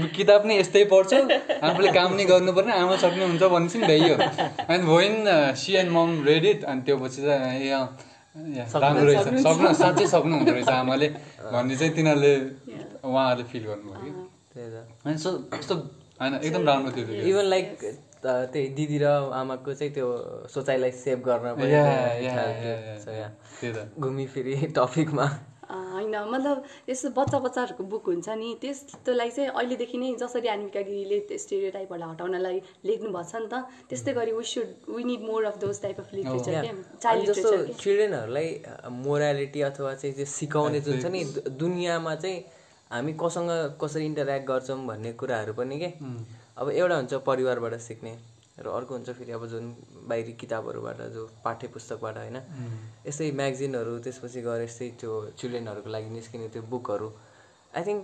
किताब नै यस्तै पढ्छौ आफूले काम नै गर्नुपर्ने आमा सक्नुहुन्छ भनेपछि पनि भइयो अनि भोइन she and mom read it अनि त्यो पछि चाहिँ राम्रो रहेछ। सक्नु साँच्चै सक्नुहुँदो रहेछ आमाले भन्ने चाहिँ तिनीहरूले उहाँहरूले फिल गर्नुभयो कि। त्यही त। होइन सो कस्तो होइन एकदम राम्रो थियो इभन लाइक त्यही दिदी र आमाको चाहिँ त्यो सोचाइलाई सेभ गर्न पनि या, त्यो या, खालको या, या, छ, या। त्यही त। घुमी फिरी टपिकमा। होइन मतलब यस्तो बच्चा बच्चाहरूको बुक हुन्छ नि त्यस्तोलाई चाहिँ अहिलेदेखि नै जसरी आन्विका गिरीले त्यो स्टेरियो टाइपहरूलाई हटाउनलाई लेख्नु भएको छ नि त त्यस्तै गरी we should we need more of those type of literature child जस्तो चिल्ड्रेनहरूलाई मोरालिटी अथवा चाहिँ त्यो सिकाउने जुन छ नि दुनियाँमा चाहिँ हामी कोसँग कसरी इन्टरेक्ट गर्छौँ भन्ने कुराहरू पनि के? अब एउटा हुन्छ परिवारबाट सिक्ने र अर्को हुन्छ फेरि अब जुन बाहिरी किताबहरूबाट जो पाठ्य पुस्तकबाट होइन यस्तै म्यागजिनहरू त्यसपछि गएर यस्तै त्यो चिल्ड्रेनहरूको लागि निस्किने त्यो बुकहरू। आई थिङ्क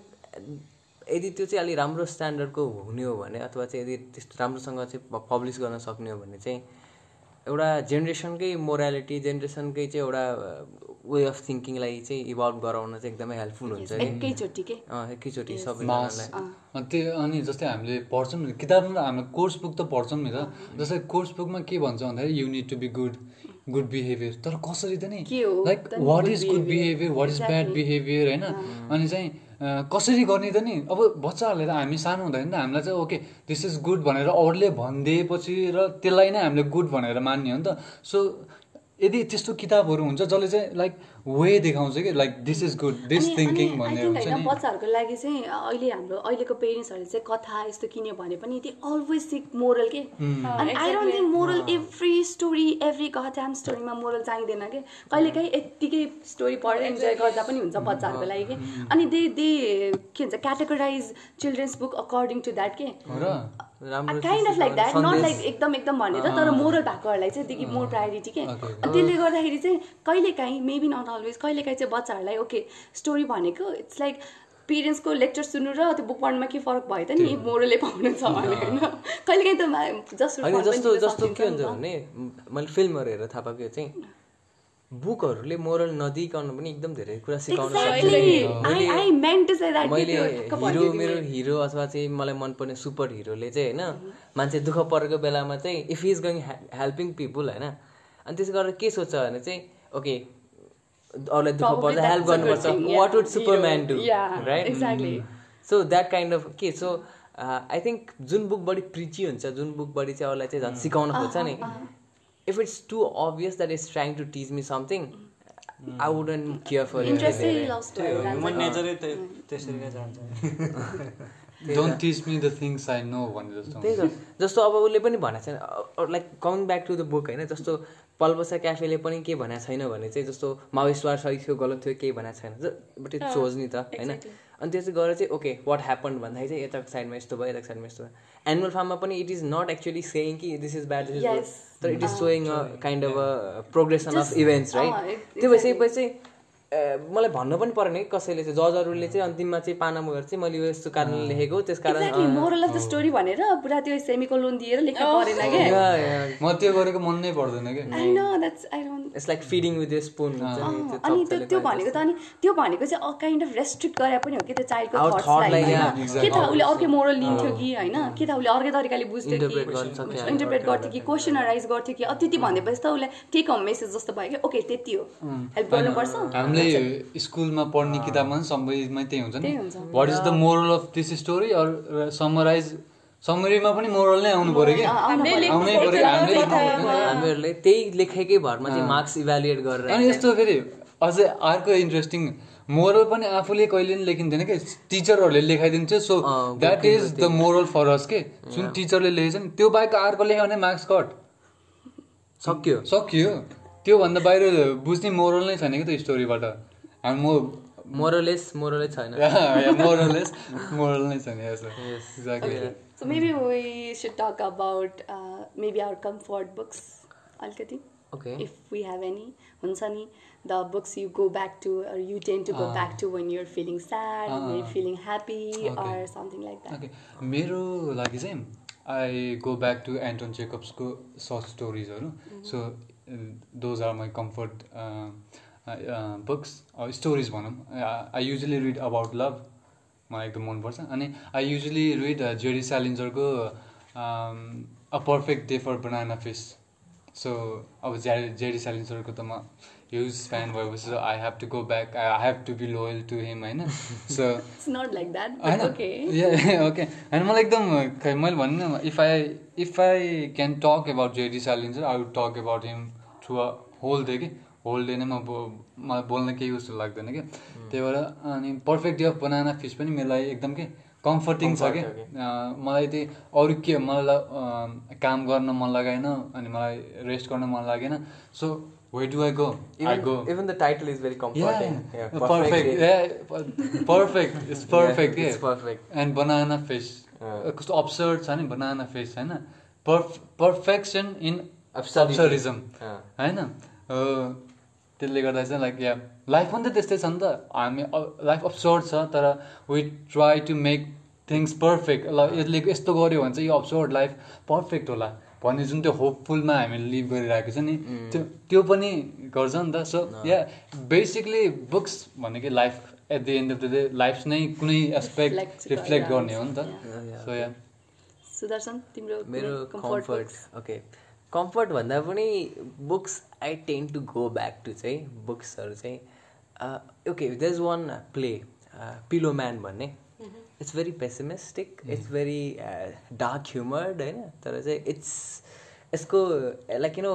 यदि त्यो चाहिँ अलिक राम्रो स्ट्यान्डर्डको हुने हो भने अथवा चाहिँ यदि त्यस्तो राम्रोसँग चाहिँ पब्लिस गर्न सक्ने हो भने चाहिँ एउटा जेनेरेसनकै मोरालिटी जेनेरेसनकै चाहिँ एउटा वे अफ थिङ्किङलाई चाहिँ इभल्भ गराउन चाहिँ एकदमै हेल्पफुल हुन्छ कि एकैचोटि के? अँ, एकैचोटि सबैजनालाई। त्यो अनि जस्तै हामीले पढ्छौँ नि किताबमा हामीले कोर्स बुक त पढ्छौँ नि त। जस्तै कोर्स बुकमा के भन्छ भन्दाखेरि you need to be good good behaviour तर कसरी त नि? Like what is good behaviour what is bad behaviour होइन? अनि चाहिँ कसरी गर्ने त नि? अब बच्चाहरूले त हामी सानो हुँदाखेरि त हामीलाई चाहिँ ओके दिस इज गुड भनेर अरूले भनिदिएपछि र त्यसलाई नै हामीले गुड भनेर मान्ने हो नि त। सो यदि त्यस्तो किताबहरू हुन्छ जसले चाहिँ लाइक वे देखाउँछ कि like this is good this thinking भन्ने हुन्छ नि। बच्चाहरूको लागि चाहिँ अहिले हाम्रो अहिलेको पेरेन्ट्सहरूले चाहिँ कथा यस्तो किन्यो भने पनि दे अलवेज सिक मोरल के? अनि I don't think moral every story every कथाम स्टोरीमा मोरल चाहिँदैन कि? कहिलेकाहीँ यत्तिकै स्टोरी पढेर इन्जोय गर्दा पनि हुन्छ बच्चाहरूको लागि कि? अनि दे दे के भन्छ categorise children's book according to that के? हो र? राम्रो kind of like that not. Like एकदम एकदम भनेर तर मोरल भएकोहरूलाई चाहिँ देखि मोर प्रायोरिटी के? अनि त्यसले गर्दाखेरि चाहिँ कहिलेकाहीँ मेबी नट अलवेज कहिलेकाहीँ चाहिँ बच्चाहरूलाई ओके स्टोरी भनेको इट्स लाइक पेरेन्ट्सको लेक्चर सुन्नु र त्यो बुक पढ्नुमा के फरक भयो त नि? मोरलै पाउनु छ भने होइन? कहिलेकाहीँ त जस्तो जस्तो के हुन्छ भने मैले फिल्महरू हेरेर थाहा पाएको चाहिँ बुकहरूले मोरल नदिइकन पनि एकदम धेरै कुरा सिकाउन सक्छ मैले हिरो मेरो हिरो अथवा चाहिँ मलाई मनपर्ने सुपर हिरोले चाहिँ होइन मान्छे दुःख परेको बेलामा चाहिँ if is going helping people होइन अनि त्यसो गरेर के सोच्छ भने चाहिँ ओके अरूलाई दुःख पर्छ हेल्प गर्नुपर्छ। What would. Superman do right. So that kind of के सो आई थिङ्क जुन बुक बढी प्रिची हुन्छ जुन बुक बढी चाहिँ अरूलाई चाहिँ झन् सिकाउन खोज्छ नि trying to teach me something I wouldn't care for इन्ट्रेस्टै it love त्यो स्टोरी ह्युमन नेचरै त्यही- त्यसरी नै जान्छ don't teach me the things I know भने जस्तो त्यही त। जस्तो अब उसले पनि भनेको छैन like coming back to the book होइन? जस्तो पल्बसा क्याफेले पनि के भनेको छैन भने चाहिँ जस्तो माओइस्टवार सही थियो गलत थियो केही भनेको छैन। बट इट सोज नि त होइन? अनि त्यो चाहिँ गरेर चाहिँ ओके वाट ह्यापन भन्दाखेरि चाहिँ यताको साइडमा यस्तो भयो यताको साइडमा यस्तो भयो। एनिमल फार्ममा पनि it is not actually saying कि this is bad this is. तर it is showing a kind of a progression of events right त्यो भइसकेपछि मलाई भन्नु पनि परेन कि कसैले चाहिँ जजहरूले चाहिँ अन्तिममा चाहिँ पाना मगर चाहिँ मैले यो यस्तो कारणले लेखेको त्यस कारण मोरल अफ द स्टोरी भनेर पुरा त्यो सेमिको लोन दिएर लेख्नु परेन yeah. म त्यो गरेको मन नै पर्दैन कि I know that's I don't it's like feeding with spoon अनि त्यो त्यो भनेको त अनि त्यो भनेको चाहिँ काइन्ड अफ रेस्ट्रिक्ट गरे पनि हो कि त्यो चाइल्डको थट्सलाई के थाहा उसले अर्कै मोरल लिन्थ्यो कि होइन? के थाहा उसले अर्कै तरिकाले बुझ्थ्यो Interpret गर्न सक्थ्यो, कि. इन्टरप्रेट गर्थ्यो कि क्वेसनराइज गर्थ्यो। कि? त्यति भनेपछि त उसलाई टेक होम मेसेज जस्तो भयो कि ओके त्यति हो। हेल्प गर्नुपर्छ? हामीले स्कुलमा पढ्ने किताबमा पनि सबैमा त्यही हुन्छ नि। What is the moral of this story or summarise समरीमा पनि मोरल नै आउनु पऱ्यो कि आउनै पऱ्यो। हामीहरूले त्यही लेखेकै भरमा चाहिँ मार्क्स इभ्यालुएट गरेर अनि यस्तो फेरि अझै अर्को इन्ट्रेस्टिङ मोरल पनि आफूले कहिले पनि लेखिन्थेन कि? टिचरहरूले लेखाइदिन्थ्यो so that is the moral for us के? जुन टिचरले लेखेछ नि त्यो बाहेक अर्को लेख्यो भने मार्क्स कट। सक्यो। सकियो। त्योभन्दा बाहिर बुझ्ने मोरल नै छैन कि त स्टोरीबाट? हामी म मोरलेस मोरलै छैन। मोरलेस मोरल नै छैन so maybe we should talk about maybe our comfort books अलिकति okay if we have any हुन्छ नि the books you go back to you tend to go back to when you're feeling sad feeling happy or something like okay मेरो लागि चाहिँ I go back to Anton चेकअप्सको short स्टोरिजहरू so those are my comfort books stories भनौँ I usually read about love मलाई एकदम मनपर्छ. अनि I usually read Jerry स्यालिन्जरको a perfect day for banana fish so अब J Jerry स्यालिन्जरको त म huge fan भएपछि I have to go back I have to be loyal to him होइन? So it's not like that होइन। but okay. Okay होइन मलाई एकदम खै मैले भन्नु if I if I can talk about JD Salinger I would talk about him through a whole day कि whole day नै म बो- मलाई बोल्न केही जस्तो लाग्दैन कि? त्यही भएर अनि perfect day of banana fish पनि मेरो लागि एकदम के कम्फर्टिङ छ कि। मलाई त्यही अरू के मलाई काम गर्न मन लागेन अनि मलाई रेस्ट गर्न मन लागेन so way do I go I go even the title is very perfect perfect it's perfect के पर्फेक्ट एन्ड बनाना फेस अँ। कस्तो अप्सर्ड छ नि बनाना फेस होइन पर्फेक्सन इन. अप्सरिजम। होइन? हो, त्यसले गर्दा चाहिँ लाइक या लाइफ पनि त त्यस्तै छ नि त। हामी लाइफ अप्सर्ड छ तर we try to make things perfect ल यसले यस्तो गऱ्यो भने चाहिँ यो अप्सर्ड लाइफ पर्फेक्ट होला भन्ने जुन त्यो होपफुलमा हामीले लिभ गरिरहेको छ नि त्यो त्यो पनि गर्छ नि त। सो या बेसिकली बुक्स भनेको life at the end of the day life नै कुनै एस्पेक्ट रिफ्लेक्ट गर्ने हो नि त. सो या सुदर्शन तिम्रो मेरो कम्फर्ट ओके कम्फर्ट भन्दा पनि books I tend to go back to चाहिँ बुक्सहरू चाहिँ okay there is one play Pillow Man भन्ने. It's very pessimistic it's very dark humoured होइन? तर चाहिँ इट्स यसको like you know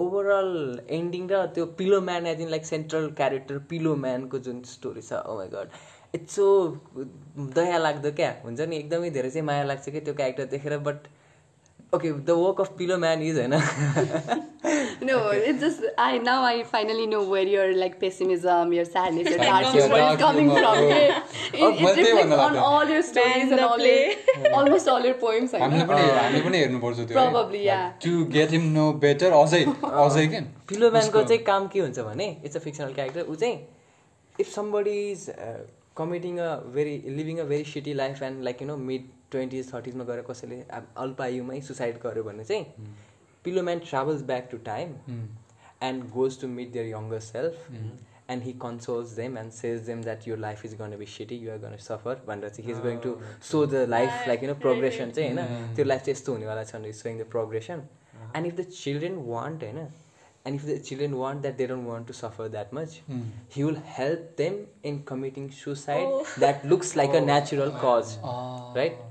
overall ending र त्यो Pillow Man as in like central character Pillow म्यानको जुन स्टोरी छ oh my god it's so दया लाग्दो क्या? हुन्छ नि? एकदमै धेरै चाहिँ माया लाग्छ क्या त्यो क्यारेक्टर देखेर but okay the work of Pillow Man is होइन No, it's just I now I finally know where your like pessimism, your sadness, your dark Your humor dark is coming from. oh. It, Oh, it त्यही reflects on all your stories Man and the all your almost all your poems. हामीले know. पनि हामी पनि हेर्नुपर्छ त्यो Probably, yeah. To get him know better अझै अझै के पिलो म्यानको चाहिँ काम के हुन्छ भने इट्स अ फिक्सनल क्यारेक्टर ऊ चाहिँ if somebody is committing a very living a very shitty life and like you know mid twenties थर्टिजमा गएर कसैले अब अल्प आयुमै सुसाइड गर्यो भने चाहिँ Pillow Man travels back to time and goes to meet their younger self and he consoles them and says them that your life is gonna be shitty you're gonna suffer भनेर चाहिँ he is going to show the life like you know progression चाहिँ होइन? त्यो life चाहिँ यस्तो हुनेवाला छ भने showing the progression and if the children want होइन and if the children want that they don't want to suffer that much he will help them in committing suicide that looks like a natural cause right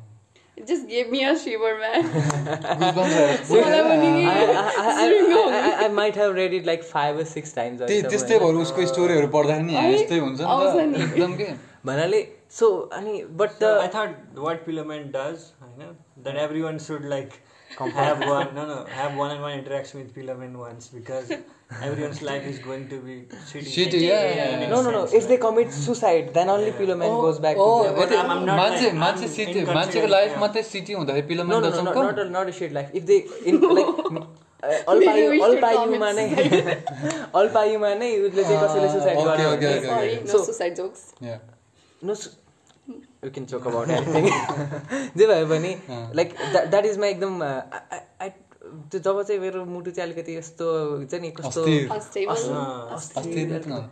It just gave me a shiver, man. त्यही मलाई पनि I, I, I, I, I, I might have read it like five or six times अहिलेसम्म त्यस्तै होइन। भएर उसको स्टोरीहरू पढ्दाखेरि नि है? यस्तै हुन्छ नि आउँछ त नि। एकदम के भन्नाले सो अनि but So I the thought what Piloman does, you know, that everyone should like have one no no have one on one interaction with Piloman once because everyone's life is going to be shitty. Shitty, yeah, yeah, in a no no no sense, if they commit suicide then only pillow man Oh, goes back oh, to but their I'm- I'm not मान्छे like- मान्छे I'm city in मान्छेको consider- life yeah. मात्रै city हुँदाखेरि no Pillowman no no, doesn't no come not a, not a shit life if they in like uh, Maybe we should अल्पायुमा नै अल्पायुमा नै उसले चाहिँ कसैले सुसाइड okay, गर्यो okay, भने okay. Sorry, no So- suicide jokes. No you can joke about anything जे भए पनि लाइक द्याट इज माई एकदम आई त्यो जब चाहिँ मेरो मुटु चाहिँ अलिकति यस्तो हुन्छ नि कस्तो।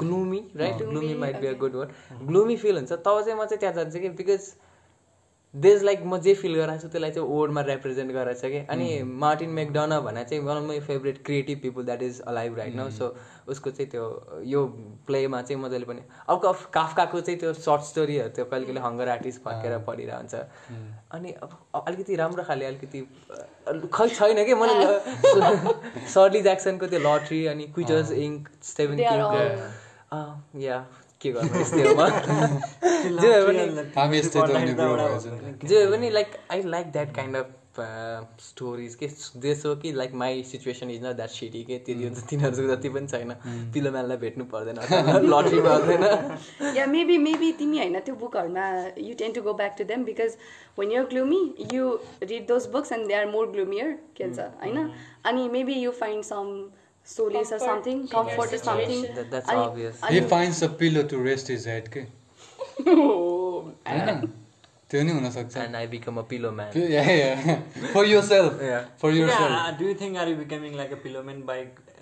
Gloomy right Gloomy, gloomy might be a. Good word gloomy feel हुन्छ। तब चाहिँ म चाहिँ त्यहाँ जान्छु कि बिकज देज लाइक म जे फिल गराएको छु त्यसलाई चाहिँ वर्डमा रिप्रेजेन्ट गराएको छ कि। अनि मार्टिन मेकडोना भने चाहिँ one of my favourite creative people that is alive right now so उसको चाहिँ त्यो यो प्लेमा चाहिँ मजाले पनि अब कफ काफकाको चाहिँ त्यो सर्ट स्टोरीहरू त्यो कहिले कहिले हङ्गर आर्टिस्ट फर्केर पढिरहेको हुन्छ अनि अब अलिकति राम्रो खाले अलिकति खै छैन कि? मलाई सर्ली ज्याक्सनको त्यो लट्री अनि क्विटर्स इङ्क सेभेन या के गर्नु यस्तै हो म? जे भए पनि हामी यस्तै त हुने ब्रो भएछ नि। त। जे भए पनि like I like that kind of stories के देश हो कि like my situation is not that city के त्यति हुन्छ तिनीहरूको जति पनि छैन। पिलो म्यानलाई भेट्नु पर्दैन लट्री पर्दैन yeah maybe maybe तिमी होइन त्यो बुकहरूमा you tend to go back to them because when you're gloomy you read those books and they are more gloomier के भन्छ होइन? अनि maybe you find some solace or Comfort something in your comfort or something situation. That- that's अनि- obvious. He अनि- finds a pillow to rest his head के Oh, होइन त्यो नि हुनसक्छ and I become a pillow man for yourself Yeah. For your yeah, self uh, do you think are you becoming like a Piloman by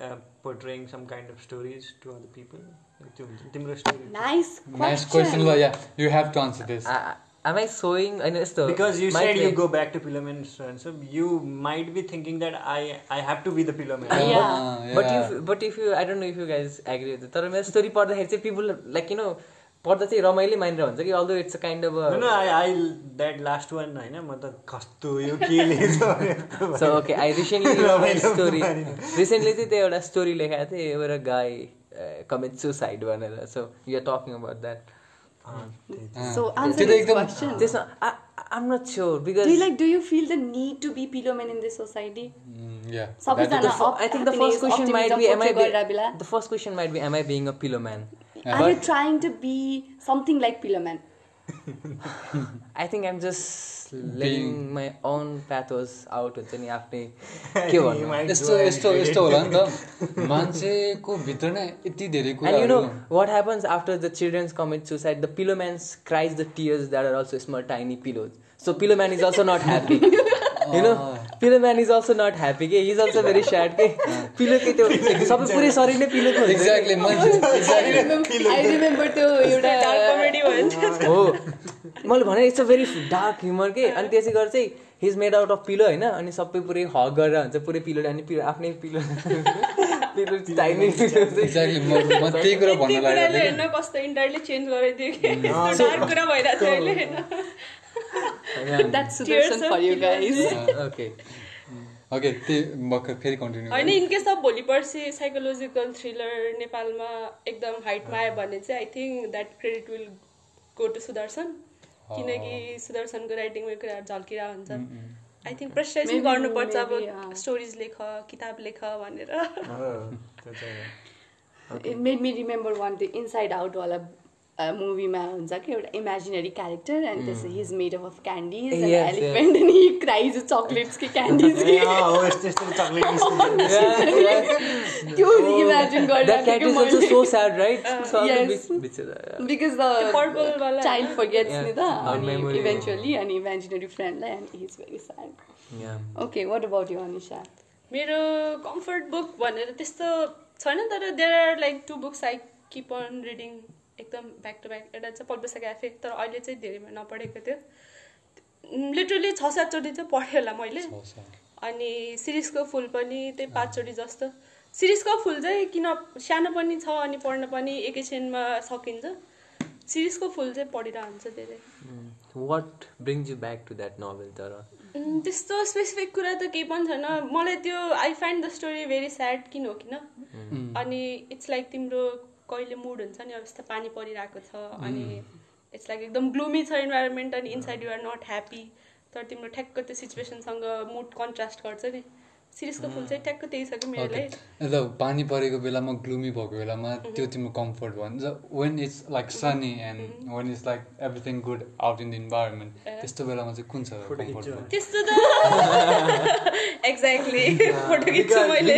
uh, portraying some kind of stories to other people? Like, त्यो हुन्छ, तिम्रो story. nice nice question ल yeah you have to answer this am I sewing होइन यस्तो Because you might said be- you go back to Piloman, so and so you might be thinking that I I have to be the Piloman. Yeah. But if but if you I don't know if you guys agree with तर मेरो story पढ्दाखेरि चाहिँ people like you no पढ्दा चाहिँ रमाइलो मानेर हुन्छ कि although it's a kind No, of no, I, I that last one, होइन म त कस्तो यो के लेख्छ सो ओके आई रिसेन्टली रमाइलो स्टोरी मानेर। रिसेन्टली चाहिँ त्यो एउटा स्टोरी लेखाएको थिएँ एउटा गाई कमिट सुसाइड भनेर so you are talking about that Ah, mm. so answer this question. I'm not sure because. Do you like? Do you feel the need to be Pilomen in this society? Yeah. I think the first question might be, am I the first question might be, am I being a Piloman? Yeah. Are you trying to be something like Piloman? I think I'm just letting my own pathos out हुन्छ नि आफ्नै के भन्नु यस्तो यस्तो यस्तो होला नि त मान्छेको भित्र नै यति धेरै know कुराहरू what happens after the children's commit suicide? The pillow man cries the tears that are also small, tiny pillows. So pillow man is also not know, pillow man is also not happy. के He's also very sad. के pillow के त्यो सबै पुरै शरीर नै के। हो। मैले भने it's a very dark humour के अनि त्यसै गरेर चाहिँ he's made out of pillow होइन? अनि सबै पुरै हग गरेर हुन्छ पुरै पिलो अनि पिलो आफ्नै पिलो पिलो पिलो त्यही कुरा भन्न कस्तो इन्टायरली चेन्ज गराइदियो कि? डार्क कुरा भइरहेको थियो अहिले होइन that's Sudarshan for you guys. Okay okay त्यही फेरि कन्टिन्यू होइन इनकेस अफ भोलि पर्सि साइकोलोजिकल थ्रिलर नेपालमा एकदम हाइटमा आयो भने चाहिँ I think that credit will go to Sudarshan किनकि सुदर्शनको राइटिङमा कुराहरू झल्किरहेको हुन्छ आई थिङ्क प्रेसराइज गर्नुपर्छ अब। स्टोरिज लेख किताब लेख भनेर हो, त्यो चाहिँ it made me remember one त्यो इनसाइड आउटवाला मुभीमा हुन्छ कि एउटा इमेजिनरी क्यारेक्टर एन्ड त्यस he's made of of candies and elephant he cries chocolates कि क्यान्डिज चक्लेट त्यो imagine That cat is also so sad, right? So yes. बिच- बिचरा- बिकज वाला चाइल्ड फर्गेट्स नि त अनि. इभेन्चुअली अनि imaginary फ्रेन्डलाई and he is very sad Yeah. Okay what about you Anisa मेरो कम्फर्ट बुक भनेर त्यस्तो छैन तर there are like two books I keep on reading एकदम ब्याक टु ब्याक एउटा चाहिँ पल्पेसा क्याफे तर अहिले चाहिँ धेरै नपढेको थियो। लिटरली छ सातचोटि चाहिँ पढेँ होला मैले। अनि सिरिजको फुल पनि त्यही पाँचचोटि जस्तो। सिरिजको फुल चाहिँ किन सानो पनि छ अनि पढ्न पनि एकैछिनमा सकिन्छ। सिरिजको फुल चाहिँ पढिरहन्छ धेरै. What brings you back to that novel तर त्यस्तो स्पेसिफिक कुरा त केही पनि छैन। मलाई त्यो I find the story very sad किन हो किन? अनि इट्स लाइक तिम्रो कहिले मुड हुन्छ नि अब यस्तो पानी परिरहेको छ अनि इट्स लाइक एकदम ग्लुमी छ इन्भाइरोमेन्ट अनि इनसाइड युआर नट ह्याप्पी तर तिम्रो ठ्याक्क त्यो सिचुएसनसँग मुड कन्ट्रास्ट गर्छ नि। सिरिजको फुल चाहिँ ठ्याक्क त्यही छ कि मेरो लागि ल पानी परेको बेलामा ग्लुमी भएको बेलामा त्यो तिम्रो कम्फर्ट भन्छ when it's like sunny and when it's like everything good out in the environment त्यस्तो बेलामा चाहिँ कुन छ कम्फर्ट त्यस्तो त। एक्ज्याक्टली फोटो खिच्छु मैले।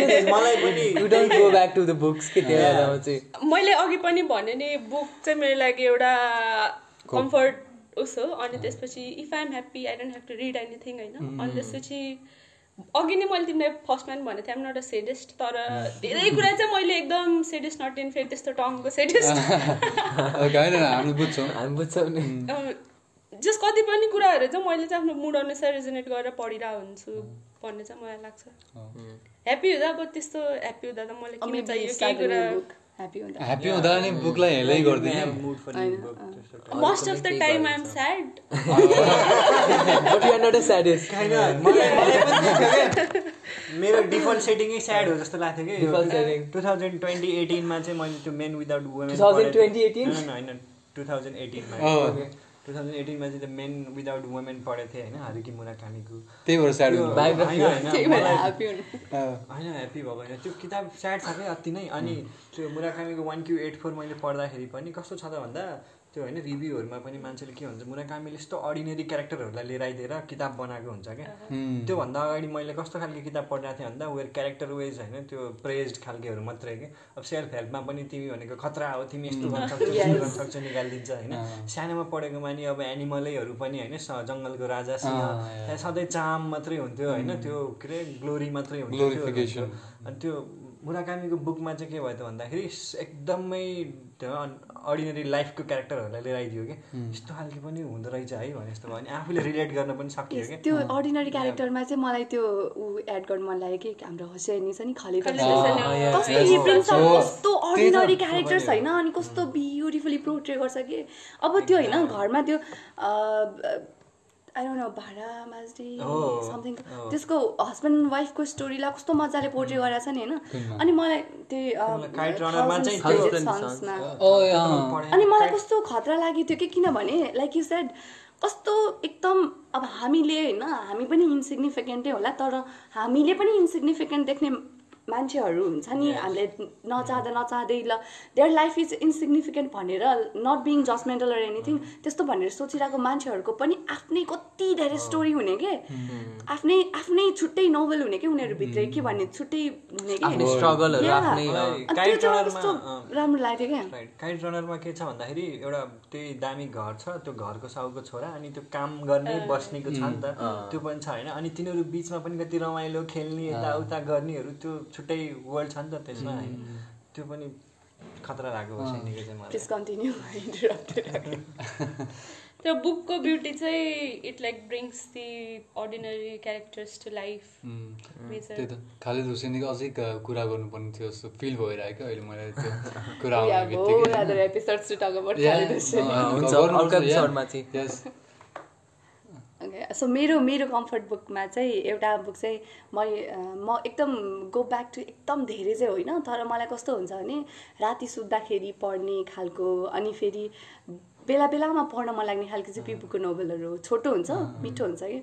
मैले अघि पनि भने नि बुक चाहिँ मेरो लागि एउटा कम्फर्ट उस हो। अनि त्यसपछि if I'm happy I don't have to read anything होइन? अनि त्यसपछि अघि नै मैले तिमीलाई फर्स्टमा पनि भनेको थिएँ एम नट अ सेडेस्ट तर धेरै कुरा चाहिँ मैले एकदम सेडेस्ट नट इन फेरि त्यस्तो टङको सेडेस्ट हामी बुझ्छौँ। हामी बुझ्छौँ नि। जस कति पनि कुराहरू चाहिँ मैले चाहिँ आफ्नो मुड अनुसार रिजनेट गरेर पढिरहेको हुन्छु भन्ने चाहिँ मलाई लाग्छ। ह्याप्पी हुँदा अब त्यस्तो ह्याप्पी हुँदा त मलाई किन चाहियो केही कुरा? ह्याप्पी हुँदा नि बुकलाई हेलै अँ। Most of the time I am sad But you are not a sadist. होइन मलाई मलाई पनि थियो मेरो डिफल्ट सेटिङै स्याड हो जस्तो लाग्थ्यो कि Default setting. Two thousand twenty एटिनमा चाहिँ मैले त्यो मेन विदाउट वुमेन 2018? होइन टु थाउजन्ड एटिनमा Oh. टु थाउजन्ड एटिनमा चाहिँ मेन विदाउट वुमेन पढेको थिएँ होइन हारुकी मुराकामीको। त्यही भएर स्याड हुनु होइन ह्याप्पी भएको होइन। त्यो किताब स्याड छ क्या अति नै। अनि त्यो मुराकामीको वान क्यु एट फोर मैले पढ्दाखेरि पनि कस्तो छ त भन्दा त्यो होइन रिभ्यूहरूमा पनि मान्छेले के भन्छ मुराकामीले यस्तो अर्डिनेरी क्यारेक्टरहरूलाई लिएर आइदिएर किताब बनाएको हुन्छ क्या। त्योभन्दा अगाडि मैले कस्तो खालको किताब पढिरहेको थिएँ भन्दा वेयर क्यारेक्टर वाइज होइन त्यो प्रेज खालकेहरू मात्रै के। अब सेल्फ हेल्पमा पनि तिमी भनेको खतरा हो तिमी यस्तो गर्न सक्छौ यस्तो गर्न सक्छौ निकालिदिन्छ होइन। सानोमा पढेकोमा नि अब एनिमलैहरू पनि होइन स- जङ्गलको राजा. त्यहाँ सधैँ चाम मात्रै हुन्थ्यो होइन त्यो के अरे ग्लोरी मात्रै हुन्थ्यो। अनि त्यो मुराकामीको बुकमा चाहिँ के भयो त भन्दाखेरि एकदमै अर्डिनेरी लाइफको क्यारेक्टरहरूलाई लिएर आइदियो कि? यस्तो खालको पनि हुँदो रहेछ है भने जस्तो भयो। अनि आफूले रिलेट गर्न पनि सकियो क्या त्यो अर्डिनरी क्यारेक्टरमा चाहिँ मलाई त्यो ऊ एड गर्न मन लाग्यो कि हाम्रो हुसैनी छ नि yes, कस्तो अर्डिनरी क्यारेक्टर छैन अनि कस्तो ब्युटिफुली प्रोट्रे गर्छ कि? अब त्यो होइन घरमा त्यो आई डोन्ट नो भाडा माझ्दै समथिङ हो। त्यसको हस्बेन्ड वाइफको स्टोरीलाई कस्तो मजाले पोर्ट्रे गरेको छ नि होइन? अनि मलाई त्यही पढेँ। अनि मलाई कस्तो खतरा लाग्यो थियो कि किनभने लाइक यु सेड कस्तो एकदम अब हामीले होइन हामी पनि इन्सिग्निफिकेन्टै होला तर हामीले पनि इन्सिग्निफिकेन्ट देख्ने मान्छेहरू हुन्छ नि हामीले नचाहँदा नचाहँदै ल देयर लाइफ इज इन्सिग्निफिकेन्ट भनेर not being judgmental or anything त्यस्तो भनेर सोचिरहेको मान्छेहरूको पनि आफ्नै कति धेरै स्टोरी हुने के? आफ्नै आफ्नै छुट्टै नोभल हुने कि उनीहरूभित्र के भन्ने छुट्टै हुने कि। राम्रो लाग्थ्यो क्या? राइट काइट रनरमा के छ भन्दाखेरि एउटा त्यही दामी घर छ त्यो घरको साउको छोरा अनि त्यो काम गर्ने बस्नेको छ नि त त्यो पनि छ होइन अनि तिनीहरू बिचमा पनि कति रमाइलो खेल्ने यताउता गर्नेहरू त्यो छुट्टै वर्ल्ड छ नि त त्यसमा होइन। त्यो पनि खतरा लाग्यो चाहिँ मलाई। त्यो बुकको ब्युटी चाहिँ it like brings the ordinary characters to life त्यही त। खालिद हुसेनीको अझै क- कुरा गर्नुपर्ने थियो जस्तो फिल भइरहेको अहिले मैले त्यो कुरा आउने बित्तिकै। सो मेरो मेरो कम्फर्ट बुकमा चाहिँ एउटा बुक चाहिँ म म एकदम गो ब्याक टु एकदम धेरै चाहिँ होइन तर मलाई कस्तो हुन्छ भने राति सुत्दाखेरि पढ्ने खालको अनि फेरि बेला बेलामा पढ्न मन लाग्ने खालको चाहिँ पिपुको नोभेलहरू छोटो हुन्छ मिठो हुन्छ कि?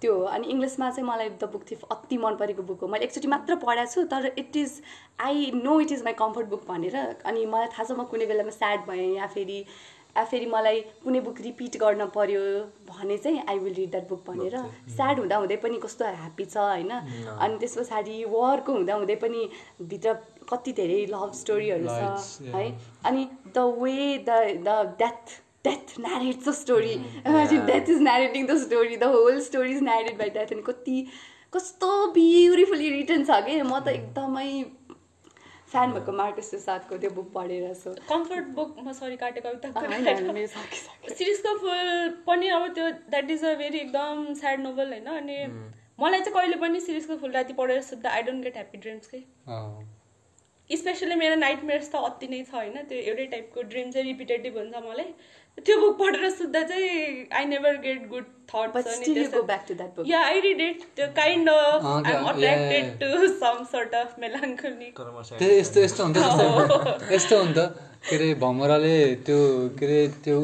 त्यो अनि इङ्ग्लिसमा चाहिँ मलाई द बुक थिफ अति मन परेको बुक हो। मैले एकचोटि मात्र पढाएको छु तर it is I know it is my comfort book भनेर अनि मलाई थाहा छ म कुनै बेलामा स्याड भएँ या फेरि फेरि मलाई कुनै बुक रिपिट गर्न पर्यो भने चाहिँ I will read that book भनेर स्याड हुँदा हुँदै पनि कस्तो ह्याप्पी छ होइन। अनि त्यस पछाडि वरको हुँदा हुँदै पनि भित्र कति धेरै लभ स्टोरीहरू छ. है। अनि the way the the death death narrates the story imagine death is narrating the story the whole story is narrated by death अनि कति कस्तो ब्युटिफुल्ली रिटर्न छ कि। म त एकदमै फ्यान भएको मार्कस साथको त्यो बुक पढेर सो। कम्फर्ट बुक म सरी काटे कविता होइन होइन, मेरो सकिसक्यो सिरिजको फुल पनि अब त्यो द्याट इज अ भेरी एकदम स्याड नोभल होइन? अनि मलाई चाहिँ कहिले पनि सिरिजको फुल राति पढेर सुत्दा I don't get happy dreams के। अँ, स्पेसली मेरो नाइटमेयर्स त अति नै छ होइन? त्यो एउटै टाइपको ड्रिम चाहिँ रिपिटेटिभ हुन्छ मलाई। त्यो बुक पढेर सुत्दा चाहिँ I never get good you go back to that book yeah I read it त्यो kind of attracted to some sort of यस्तो यस्तो हुन्छ जस्तो। यस्तो हुन्छ। के अरे भमराले त्यो के अरे त्यो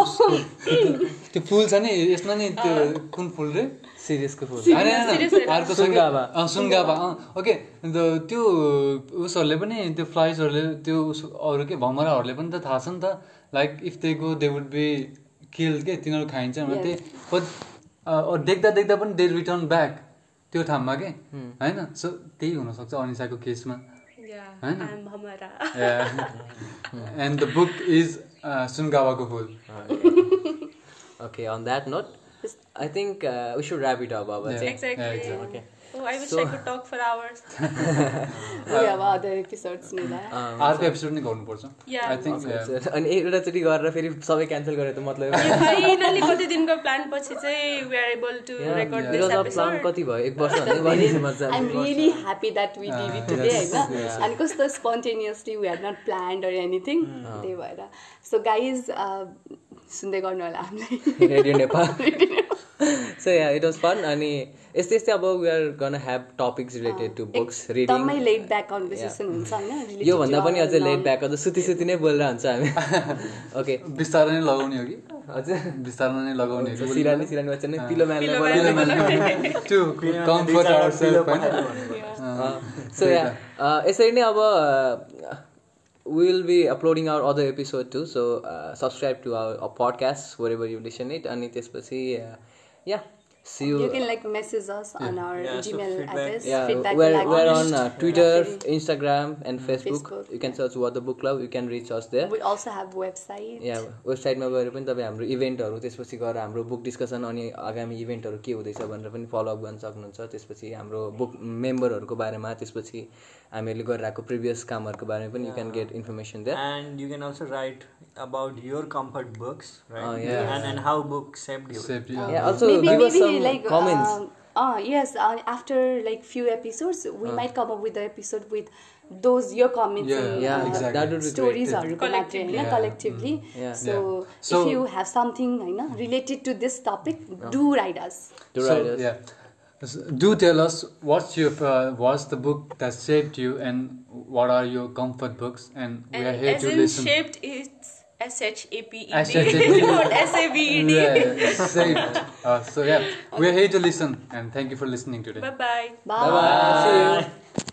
त्यो फुल छ नि यसमा नि त्यो कुन फुल रे? सिरियसको फुल। अर्को सुनगाभा। अँ, सुनगाभा अँ। ओके अन्त त्यो उसहरूले पनि त्यो फ्लाइजहरूले त्यो उस अरू के भमराहरूले पनि त थाहा छ नि त। Like if they go they would be kill के तिनीहरू खाइन्छ भने. त्यही देख्दा देख्दा पनि दे रिटर्न ब्याक त्यो ठाउँमा के होइन सो त्यही हुनसक्छ अनिसाको केसमा होइन? एन्ड द बुक इज सुनगावाको फुल Okay, on that note, I think uh, we should wrap it up, Baba. Yeah. चाहिँ. Exactly. Oh, I wish So- I could talk for hours. We have other episodes Nila अर्को episode नै गर्नुपर्छ Yeah. I think अनि एउटाचोटि गरेर फेरि सबै cancel गरेर त मतलब फाइनली कति दिनको प्लान पछि चाहिँ we are able to record this because of plan episode कति भयो? एक वर्ष भन्दै भने मजा I'm really happy that we did it today होइन? अनि कस्तो spontaneously we had not planned or anything त्यही भएर। सो गाइज सुन्दै गर्नु होला हामीलाई radio Nepal so yeah it was fun अनि यस्तै यस्तै अब we are gonna have topics related to books reading एकदमै लेट ब्याक कन्भर्सेसन हुन्छ होइन योभन्दा पनि अझै लेट ब्याक अझ सुति सुति नै बोलेर हुन्छ हामी। ओके बिस्तारै नै लगाउने हो कि? हजुर बिस्तारै नै लगाउने हो सिरानी सिरानी बच्चा नै पिलो पिलो बोलाएर त्यो कम्फर्ट आवरसेल्फ होइन सो या यसरी नै अब will be uploading our other episode too so subscribe to our podcast wherever you listen it अनि त्यसपछि yeah see you You can like message us on our Yeah, so Gmail feedback- address. Yeah, feedback we're, will we're like- on uh, Twitter, Instagram, and Facebook. Facebook, You can search What the Book Club. You can reach us there. We also have website. Yeah वेबसाइटमा गएर पनि तपाईँ हाम्रो इभेन्टहरू त्यसपछि गएर हाम्रो book discussion अनि आगामी इभेन्टहरू के हुँदैछ भनेर पनि फलोअप गर्न सक्नुहुन्छ त्यसपछि हाम्रो बुक मेम्बरहरूको बारेमा त्यसपछि हामीहरूले गरिरहेको प्रिभियस कामहरूको बारेमा पनि you can get information there And you can also write about your comfort books, right? Oh, yeah. And, and how books shaped you. Yeah, also maybe give us maybe some like comments. um, uh, yes uh, after like few episodes we might come up with the episode with those your comments Yeah, and yeah, uh, exactly. that would be great. स्टोरिजहरूको मात्रै होइन Yeah. Collectively so Yeah. So- if you have something होइन related to this topic do write us To So, write us. yeah. So, do tell us what's your uh, what's the book that shaped you and what are your comfort books and we are And here as to in listen. shaped, it's S H A P E D, S-H-A-P-E-D. not S A V E D. Yeah, shaped. Uh, so yeah, we are here to listen and thank you for listening today. Bye bye. Bye. Bye bye. See you.